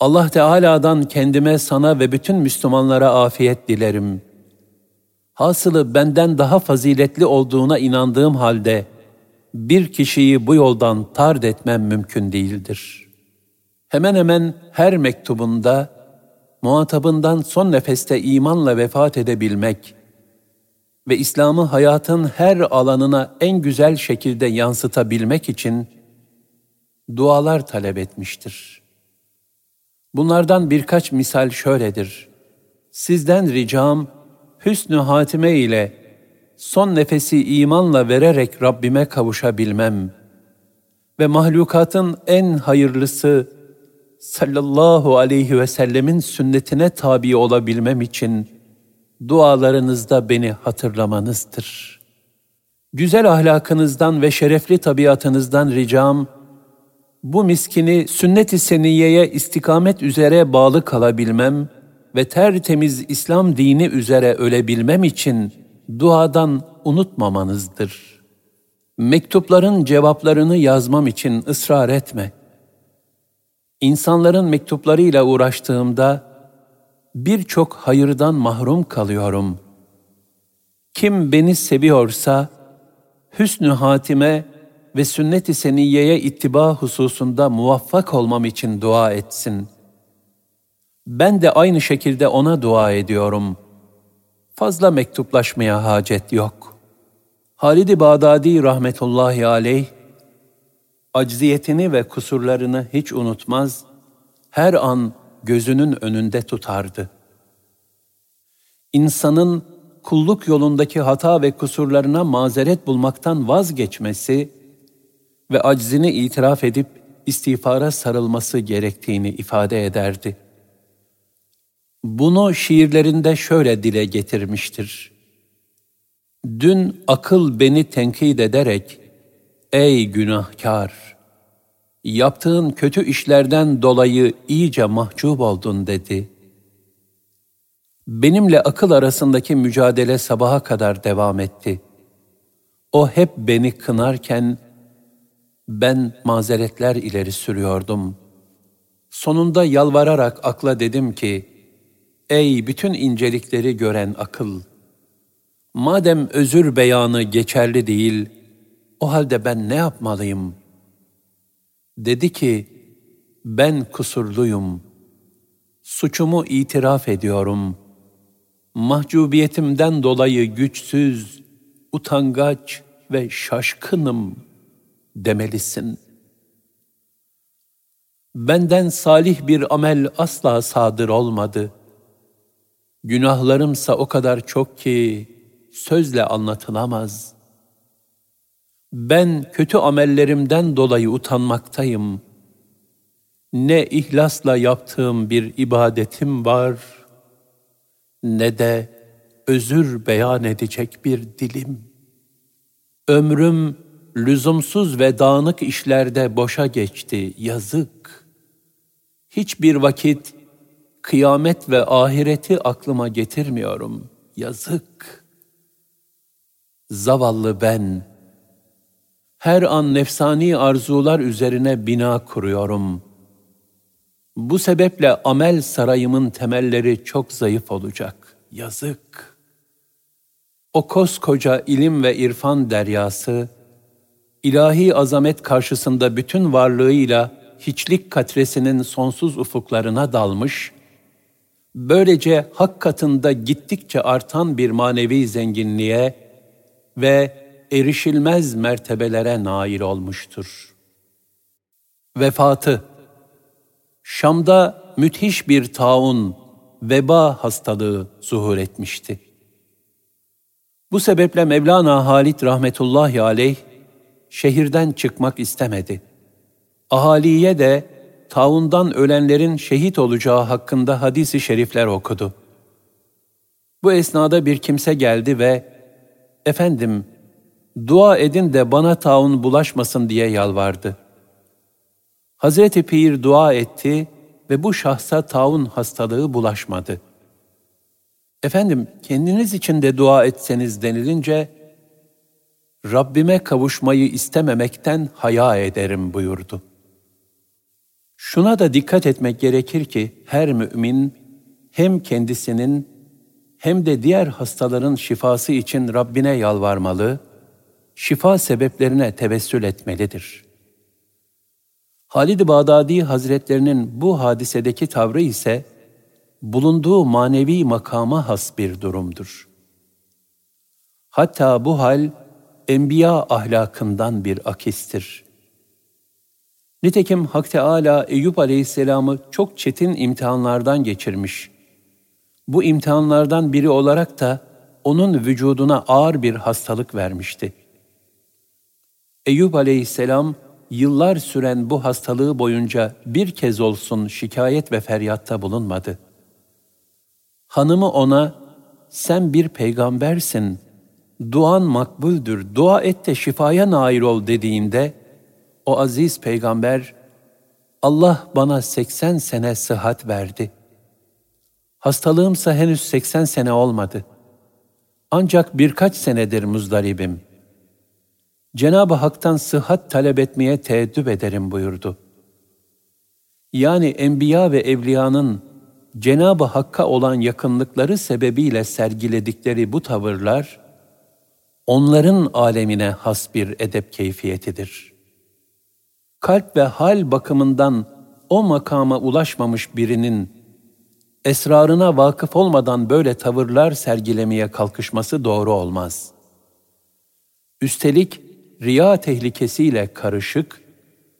Allah Teala'dan kendime, sana ve bütün Müslümanlara afiyet dilerim. Hasılı benden daha faziletli olduğuna inandığım halde, bir kişiyi bu yoldan tard etmem mümkün değildir. Hemen hemen her mektubunda, muhatabından son nefeste imanla vefat edebilmek ve İslam'ı hayatın her alanına en güzel şekilde yansıtabilmek için dualar talep etmiştir. Bunlardan birkaç misal şöyledir. Sizden ricam, hüsnü hatime ile son nefesi imanla vererek Rabbime kavuşabilmem ve mahlukatın en hayırlısı sallallahu aleyhi ve sellemin sünnetine tabi olabilmem için dualarınızda beni hatırlamanızdır. Güzel ahlakınızdan ve şerefli tabiatınızdan ricam, bu miskini sünnet-i seniyeye istikamet üzere bağlı kalabilmem ve tertemiz İslam dini üzere ölebilmem için duadan unutmamanızdır. Mektupların cevaplarını yazmam için ısrar etme. İnsanların mektuplarıyla uğraştığımda birçok hayırdan mahrum kalıyorum. Kim beni seviyorsa hüsnü hatime ve sünnet-i seniyeye ittiba hususunda muvaffak olmam için dua etsin. Ben de aynı şekilde ona dua ediyorum. Fazla mektuplaşmaya hacet yok. Halid-i Bağdadi rahmetullahi aleyh, acziyetini ve kusurlarını hiç unutmaz, her an gözünün önünde tutardı. İnsanın kulluk yolundaki hata ve kusurlarına mazeret bulmaktan vazgeçmesi ve aczini itiraf edip istiğfara sarılması gerektiğini ifade ederdi. Bunu şiirlerinde şöyle dile getirmiştir. Dün akıl beni tenkit ederek, ey günahkar, yaptığın kötü işlerden dolayı iyice mahcup oldun dedi. Benimle akıl arasındaki mücadele sabaha kadar devam etti. O hep beni kınarken ben mazeretler ileri sürüyordum. Sonunda yalvararak akla dedim ki, Ey bütün incelikleri gören akıl! Madem özür beyanı geçerli değil, o halde ben ne yapmalıyım?'' Dedi ki, ben kusurluyum. Suçumu itiraf ediyorum. Mahcubiyetimden dolayı güçsüz, utangaç ve şaşkınım demelisin. Benden salih bir amel asla sadır olmadı. Günahlarımsa o kadar çok ki sözle anlatılamaz.'' Ben kötü amellerimden dolayı utanmaktayım. Ne ihlasla yaptığım bir ibadetim var, ne de özür beyan edecek bir dilim. Ömrüm lüzumsuz ve dağınık işlerde boşa geçti, yazık. Hiçbir vakit kıyamet ve ahireti aklıma getirmiyorum, yazık. Zavallı ben, her an nefsani arzular üzerine bina kuruyorum. Bu sebeple amel sarayımın temelleri çok zayıf olacak. Yazık. O koskoca ilim ve irfan deryası, ilahi azamet karşısında bütün varlığıyla hiçlik katresinin sonsuz ufuklarına dalmış, böylece hak katında gittikçe artan bir manevi zenginliğe ve erişilmez mertebelere nail olmuştur. Vefatı Şam'da müthiş bir taun, veba hastalığı zuhur etmişti. Bu sebeple Mevlana Halit rahmetullahi aleyh şehirden çıkmak istemedi. Ahaliye de taundan ölenlerin şehit olacağı hakkında hadisi şerifler okudu. Bu esnada bir kimse geldi ve "Efendim, dua edin de bana taun bulaşmasın." diye yalvardı. Hazreti Pir dua etti ve bu şahsa taun hastalığı bulaşmadı. Efendim kendiniz için de dua etseniz denilince Rabbime kavuşmayı istememekten haya ederim buyurdu. Şuna da dikkat etmek gerekir ki her mümin hem kendisinin hem de diğer hastaların şifası için Rabbine yalvarmalı, şifa sebeplerine tevessül etmelidir. Halid-i Bağdadi Hazretlerinin bu hadisedeki tavrı ise bulunduğu manevi makama has bir durumdur. Hatta bu hal enbiya ahlakından bir akistir. Nitekim Hak Teala Eyüp Aleyhisselam'ı çok çetin imtihanlardan geçirmiş. Bu imtihanlardan biri olarak da onun vücuduna ağır bir hastalık vermişti. Eyüp Aleyhisselam yıllar süren bu hastalığı boyunca bir kez olsun şikayet ve feryatta bulunmadı. Hanımı ona, sen bir peygambersin, duan makbuldür, dua et de şifaya nail ol dediğinde, o aziz peygamber, Allah bana 80 sene sıhhat verdi. Hastalığımsa henüz 80 sene olmadı. Ancak birkaç senedir muzdaribim. Cenab-ı Hak'tan sıhhat talep etmeye teeddüp ederim buyurdu. Yani enbiya ve evliyanın Cenab-ı Hakk'a olan yakınlıkları sebebiyle sergiledikleri bu tavırlar, onların alemine has bir edep keyfiyetidir. Kalp ve hal bakımından o makama ulaşmamış birinin esrarına vakıf olmadan böyle tavırlar sergilemeye kalkışması doğru olmaz. Üstelik riya tehlikesiyle karışık,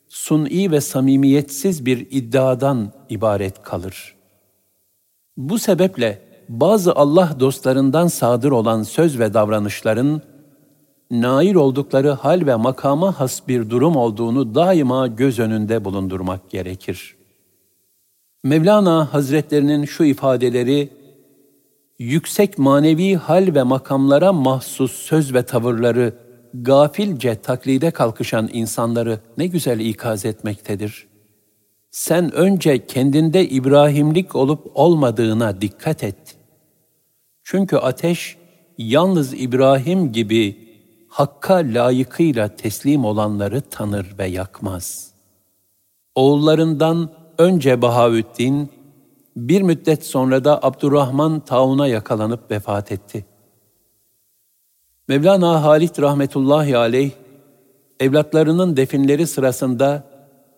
suni ve samimiyetsiz bir iddiadan ibaret kalır. Bu sebeple bazı Allah dostlarından sadır olan söz ve davranışların nail oldukları hal ve makama has bir durum olduğunu daima göz önünde bulundurmak gerekir. Mevlana Hazretlerinin şu ifadeleri yüksek manevi hal ve makamlara mahsus söz ve tavırları gafilce taklide kalkışan insanları ne güzel ikaz etmektedir. Sen önce kendinde İbrahimlik olup olmadığına dikkat et. Çünkü ateş yalnız İbrahim gibi Hakka layıkıyla teslim olanları tanır ve yakmaz. Oğullarından önce Bahaüddin, bir müddet sonra da Abdurrahman tauna yakalanıp vefat etti. Mevlana Halit rahmetullahi aleyh, evlatlarının definleri sırasında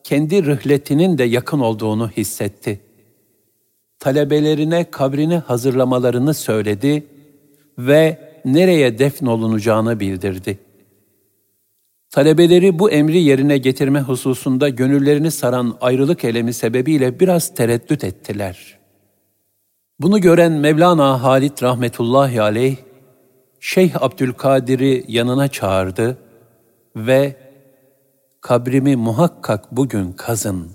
kendi rıhletinin de yakın olduğunu hissetti. Talebelerine kabrini hazırlamalarını söyledi ve nereye defnolunacağını bildirdi. Talebeleri bu emri yerine getirme hususunda gönüllerini saran ayrılık elemi sebebiyle biraz tereddüt ettiler. Bunu gören Mevlana Halit rahmetullahi aleyh, Şeyh Abdülkadir'i yanına çağırdı ve kabrimi muhakkak bugün kazın.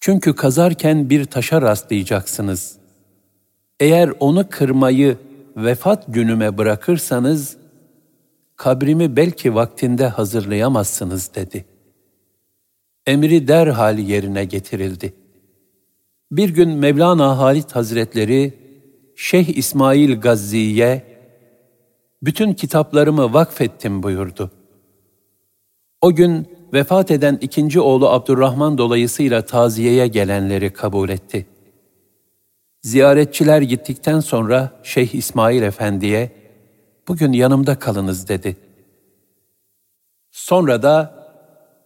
Çünkü kazarken bir taşa rastlayacaksınız. Eğer onu kırmayı vefat günüme bırakırsanız, kabrimi belki vaktinde hazırlayamazsınız dedi. Emri derhal yerine getirildi. Bir gün Mevlana Halit Hazretleri, Şeyh İsmail Gazzi'ye, bütün kitaplarımı vakfettim buyurdu. O gün vefat eden ikinci oğlu Abdurrahman dolayısıyla taziyeye gelenleri kabul etti.'' Ziyaretçiler gittikten sonra Şeyh İsmail Efendi'ye, bugün yanımda kalınız dedi. Sonra da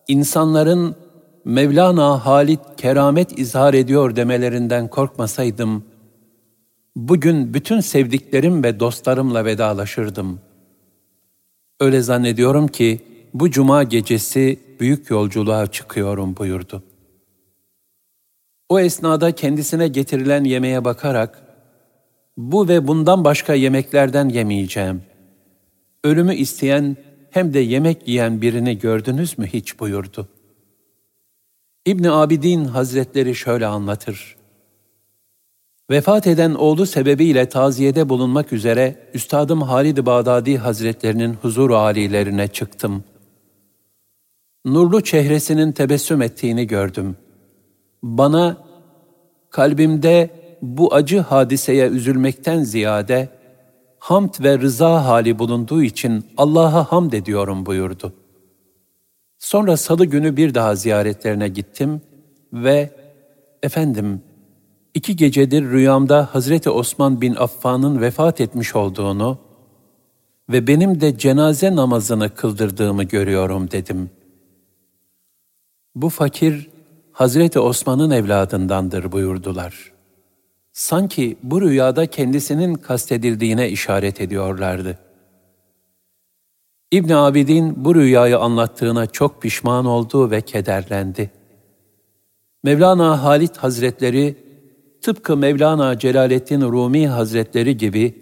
insanların Mevlana Halit keramet izhar ediyor demelerinden korkmasaydım, bugün bütün sevdiklerim ve dostlarımla vedalaşırdım. Öyle zannediyorum ki bu cuma gecesi büyük yolculuğa çıkıyorum buyurdu. O esnada kendisine getirilen yemeğe bakarak, bu ve bundan başka yemeklerden yemeyeceğim. Ölümü isteyen hem de yemek yiyen birini gördünüz mü hiç buyurdu. İbn Abidin Hazretleri şöyle anlatır. Vefat eden oğlu sebebiyle taziyede bulunmak üzere Üstadım Halid Bağdadi Hazretlerinin huzur alilerine çıktım. Nurlu çehresinin tebessüm ettiğini gördüm. Bana kalbimde bu acı hadiseye üzülmekten ziyade hamd ve rıza hali bulunduğu için Allah'a hamd ediyorum buyurdu. Sonra salı günü bir daha ziyaretlerine gittim ve efendim iki gecedir rüyamda Hazreti Osman bin Affan'ın vefat etmiş olduğunu ve benim de cenaze namazını kıldırdığımı görüyorum dedim. Bu fakir Hazreti Osman'ın evladındandır buyurdular. Sanki bu rüyada kendisinin kastedildiğine işaret ediyorlardı. İbn Abidin bu rüyayı anlattığına çok pişman oldu ve kederlendi. Mevlana Halit Hazretleri tıpkı Mevlana Celaleddin Rumi Hazretleri gibi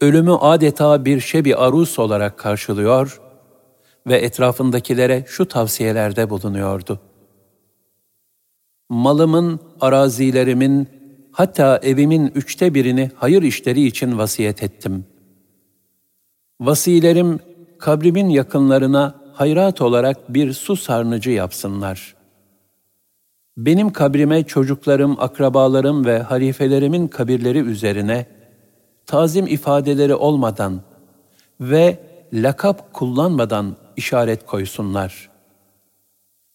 ölümü adeta bir şebi arus olarak karşılıyor ve etrafındakilere şu tavsiyelerde bulunuyordu. Malımın, arazilerimin, hatta evimin üçte birini hayır işleri için vasiyet ettim. Vasilerim, kabrimin yakınlarına hayrat olarak bir su sarnıcı yapsınlar. Benim kabrime çocuklarım, akrabalarım ve halifelerimin kabirleri üzerine tazim ifadeleri olmadan ve lakap kullanmadan işaret koysunlar.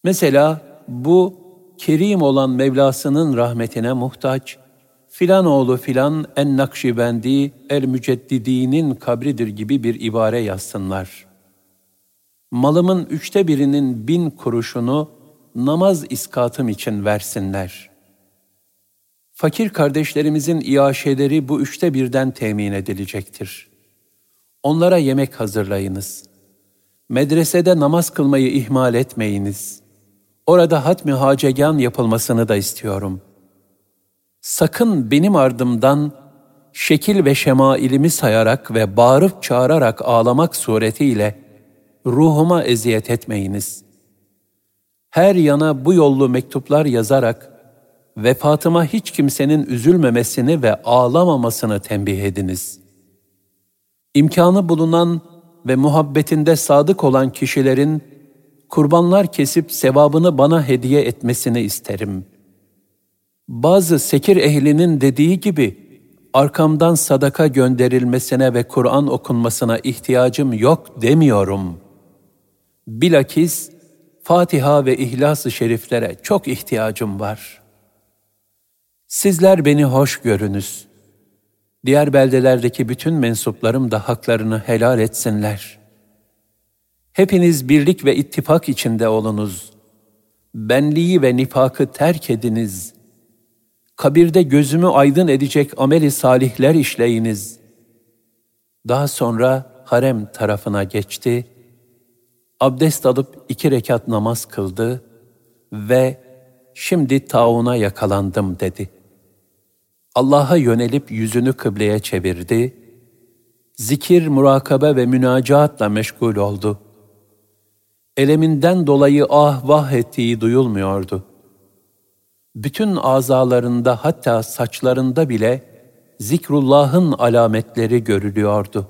Mesela bu kerim olan Mevlasının rahmetine muhtaç, filan oğlu filan en nakşibendi el müceddidinin kabridir gibi bir ibare yazsınlar. Malımın üçte birinin bin kuruşunu namaz iskatım için versinler. Fakir kardeşlerimizin iaşeleri bu üçte birden temin edilecektir. Onlara yemek hazırlayınız. Medresede namaz kılmayı ihmal etmeyiniz. Orada hatmi hacegan yapılmasını da istiyorum. Sakın benim ardımdan şekil ve şemailimi sayarak ve bağırıp çağırarak ağlamak suretiyle ruhuma eziyet etmeyiniz. Her yana bu yollu mektuplar yazarak vefatıma hiç kimsenin üzülmemesini ve ağlamamasını tembih ediniz. İmkanı bulunan ve muhabbetinde sadık olan kişilerin kurbanlar kesip sevabını bana hediye etmesini isterim. Bazı sekir ehlinin dediği gibi arkamdan sadaka gönderilmesine ve Kur'an okunmasına ihtiyacım yok demiyorum. Bilakis Fatiha ve İhlas-ı Şeriflere çok ihtiyacım var. Sizler beni hoş görünüz. Diğer beldelerdeki bütün mensuplarım da haklarını helal etsinler. Hepiniz birlik ve ittifak içinde olunuz. Benliği ve nifakı terk ediniz. Kabirde gözümü aydın edecek ameli salihler işleyiniz. Daha sonra harem tarafına geçti abdest alıp iki rekat namaz kıldı ve şimdi tauna yakalandım dedi. Allah'a yönelip yüzünü kıbleye çevirdi, zikir, murakabe ve münacaatla meşgul oldu. Eleminden dolayı ah vah ettiği duyulmuyordu. Bütün azalarında hatta saçlarında bile zikrullahın alametleri görülüyordu.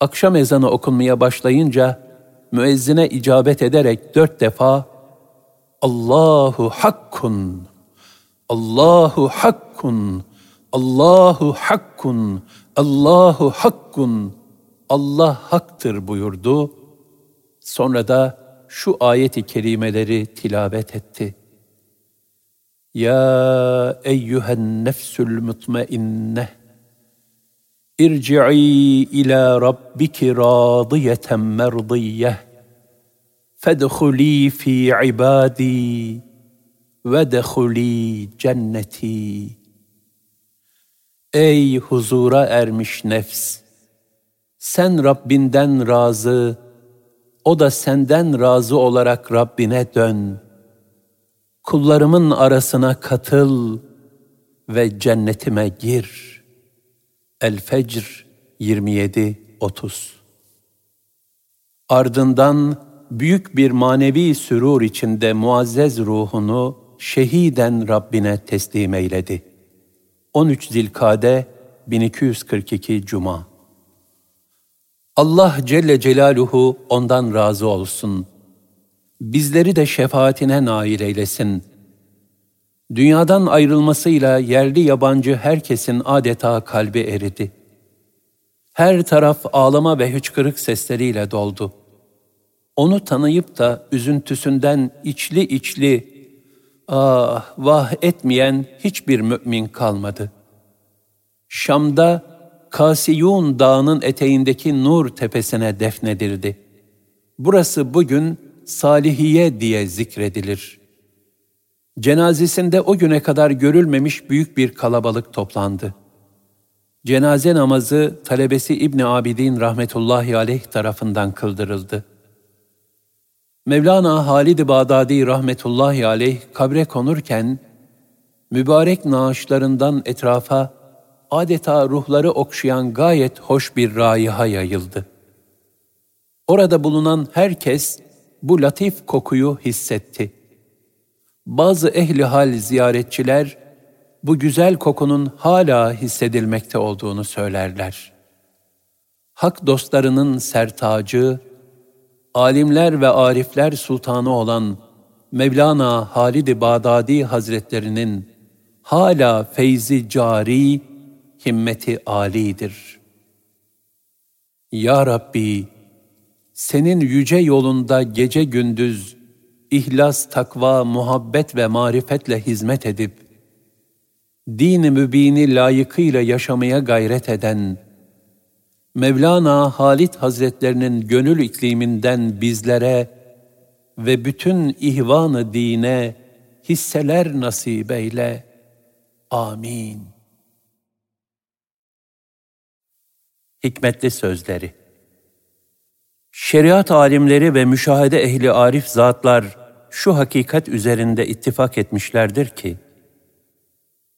Akşam ezanı okunmaya başlayınca müezzine icabet ederek dört defa Allahu hakkun, Allahu hakkun, Allahu hakkun, Allahu hakkun, Allah haktır buyurdu. Sonra da şu ayeti kerimeleri tilavet etti. Ya eyyühen nefsül mutmainneh irci'i ila rabbiki radiyeten merdiyeh fedhuli fi ibadi ve dehuli cenneti. Ey huzura ermiş nefs! Sen Rabbinden razı, o da senden razı olarak Rabbine dön. Kullarımın arasına katıl ve cennetime gir.'' El-Fecr 27-30 Ardından büyük bir manevi sürur içinde muazzez ruhunu şehiden Rabbine teslim eyledi. 13 Zilkade 1242 Cuma Allah Celle Celaluhu ondan razı olsun. Bizleri de şefaatine nail eylesin. Dünyadan ayrılmasıyla yerli yabancı herkesin adeta kalbi eridi. Her taraf ağlama ve hıçkırık sesleriyle doldu. Onu tanıyıp da üzüntüsünden içli içli ah vah etmeyen hiçbir mümin kalmadı. Şam'da Kasiyun dağının eteğindeki Nur tepesine defnedildi. Burası bugün Salihiye diye zikredilir. Cenazesinde o güne kadar görülmemiş büyük bir kalabalık toplandı. Cenaze namazı talebesi İbni Abidin rahmetullahi aleyh tarafından kıldırıldı. Mevlana Halid-i Bağdadi rahmetullahi aleyh kabre konurken, mübarek naaşlarından etrafa adeta ruhları okşayan gayet hoş bir raiha yayıldı. Orada bulunan herkes bu latif kokuyu hissetti. Bazı ehli hal ziyaretçiler bu güzel kokunun hala hissedilmekte olduğunu söylerler. Hak dostlarının sertacı, alimler ve arifler sultanı olan Mevlana Halid-i Bağdadi Hazretlerinin hala feyzi cari, himmeti alidir. Ya Rabbi, senin yüce yolunda gece gündüz ihlas, takva, muhabbet ve marifetle hizmet edip din-i mübini layıkıyla yaşamaya gayret eden Mevlana Halit Hazretlerinin gönül ikliminden bizlere ve bütün ihvanı dine hisseler nasip eyle. Amin. Hikmetli Sözleri Şeriat alimleri ve müşahede ehli arif zatlar şu hakikat üzerinde ittifak etmişlerdir ki,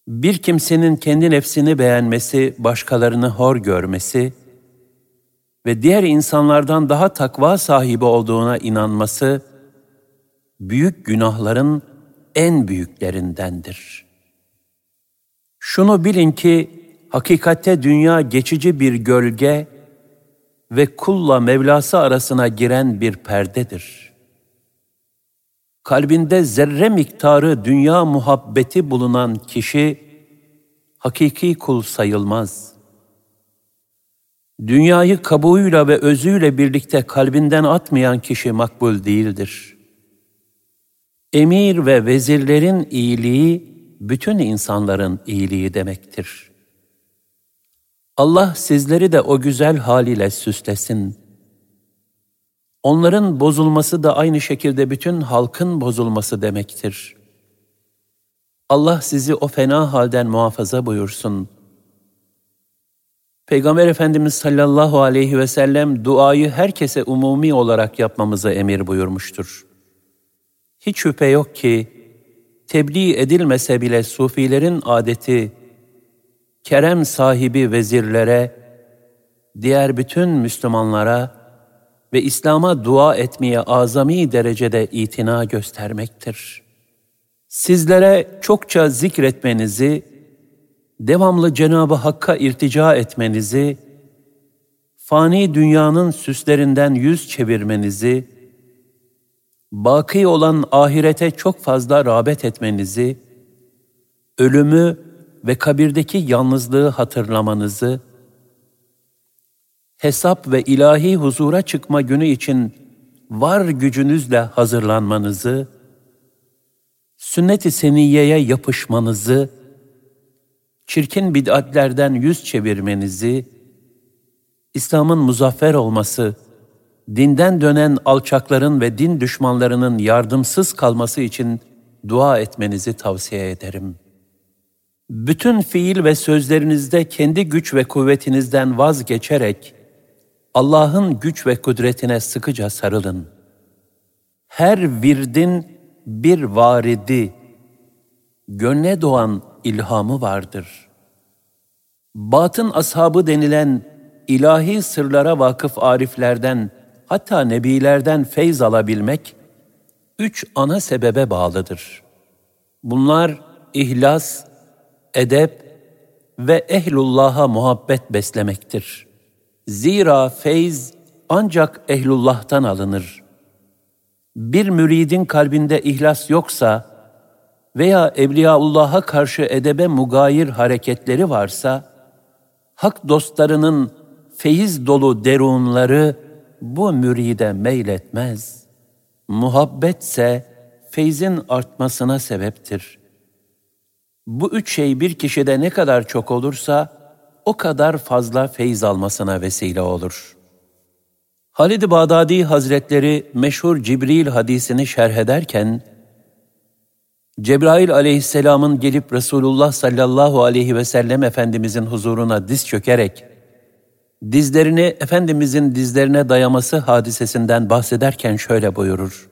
bir kimsenin kendi nefsini beğenmesi, başkalarını hor görmesi ve diğer insanlardan daha takva sahibi olduğuna inanması, büyük günahların en büyüklerindendir. Şunu bilin ki, hakikatte dünya geçici bir gölge ve kulla Mevlası arasına giren bir perdedir. Kalbinde zerre miktarı dünya muhabbeti bulunan kişi hakiki kul sayılmaz. Dünyayı kabuğuyla ve özüyle birlikte kalbinden atmayan kişi makbul değildir. Emir ve vezirlerin iyiliği bütün insanların iyiliği demektir.'' Allah sizleri de o güzel haliyle süslesin. Onların bozulması da aynı şekilde bütün halkın bozulması demektir. Allah sizi o fena halden muhafaza buyursun. Peygamber Efendimiz sallallahu aleyhi ve sellem duayı herkese umumi olarak yapmamızı emir buyurmuştur. Hiç şüphe yok ki tebliğ edilmese bile sufilerin adeti kerem sahibi vezirlere, diğer bütün Müslümanlara ve İslam'a dua etmeye azami derecede itina göstermektir. Sizlere çokça zikretmenizi, devamlı Cenab-ı Hakk'a irtica etmenizi, fani dünyanın süslerinden yüz çevirmenizi, baki olan ahirete çok fazla rağbet etmenizi, ölümü ve kabirdeki yalnızlığı hatırlamanızı, hesap ve ilahi huzura çıkma günü için var gücünüzle hazırlanmanızı, sünnet-i seniyeye yapışmanızı, çirkin bid'atlerden yüz çevirmenizi, İslam'ın muzaffer olması, dinden dönen alçakların ve din düşmanlarının yardımsız kalması için dua etmenizi tavsiye ederim.'' bütün fiil ve sözlerinizde kendi güç ve kuvvetinizden vazgeçerek Allah'ın güç ve kudretine sıkıca sarılın. Her virdin bir varidi, gönle doğan ilhamı vardır. Batın ashabı denilen ilahi sırlara vakıf ariflerden, hatta nebilerden feyz alabilmek, üç ana sebebe bağlıdır. Bunlar ihlas, edep ve ehlullah'a muhabbet beslemektir. Zira feyz ancak ehlullah'tan alınır. Bir müridin kalbinde ihlas yoksa veya Evliyaullah'a karşı edebe mugayir hareketleri varsa, hak dostlarının feyiz dolu derunları bu müride meyletmez. Muhabbetse feyzin artmasına sebeptir. Bu üç şey bir kişide ne kadar çok olursa, o kadar fazla feyz almasına vesile olur. Halid-i Bağdadi Hazretleri meşhur Cibril hadisini şerh ederken, Cebrail aleyhisselamın gelip Resulullah sallallahu aleyhi ve sellem Efendimizin huzuruna diz çökerek, dizlerini Efendimizin dizlerine dayaması hadisesinden bahsederken şöyle buyurur.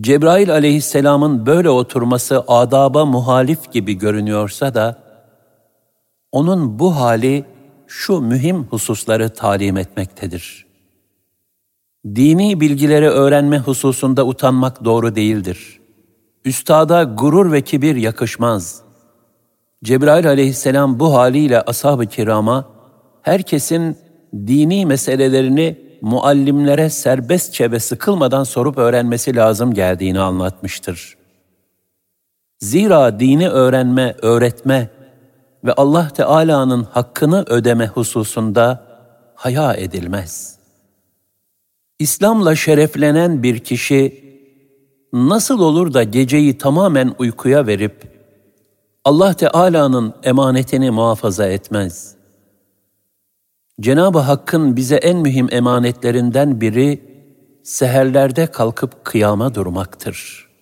Cebrail aleyhisselamın böyle oturması adaba muhalif gibi görünüyorsa da, onun bu hali şu mühim hususları talim etmektedir. Dini bilgileri öğrenme hususunda utanmak doğru değildir. Üstada gurur ve kibir yakışmaz. Cebrail aleyhisselam bu haliyle ashab-ı kirama, herkesin dini meselelerini muallimlere serbestçe ve sıkılmadan sorup öğrenmesi lazım geldiğini anlatmıştır. Zira dini öğrenme, öğretme ve Allah Teala'nın hakkını ödeme hususunda haya edilmez. İslam'la şereflenen bir kişi nasıl olur da geceyi tamamen uykuya verip Allah Teala'nın emanetini muhafaza etmez? Cenab-ı Hakk'ın bize en mühim emanetlerinden biri seherlerde kalkıp kıyama durmaktır.''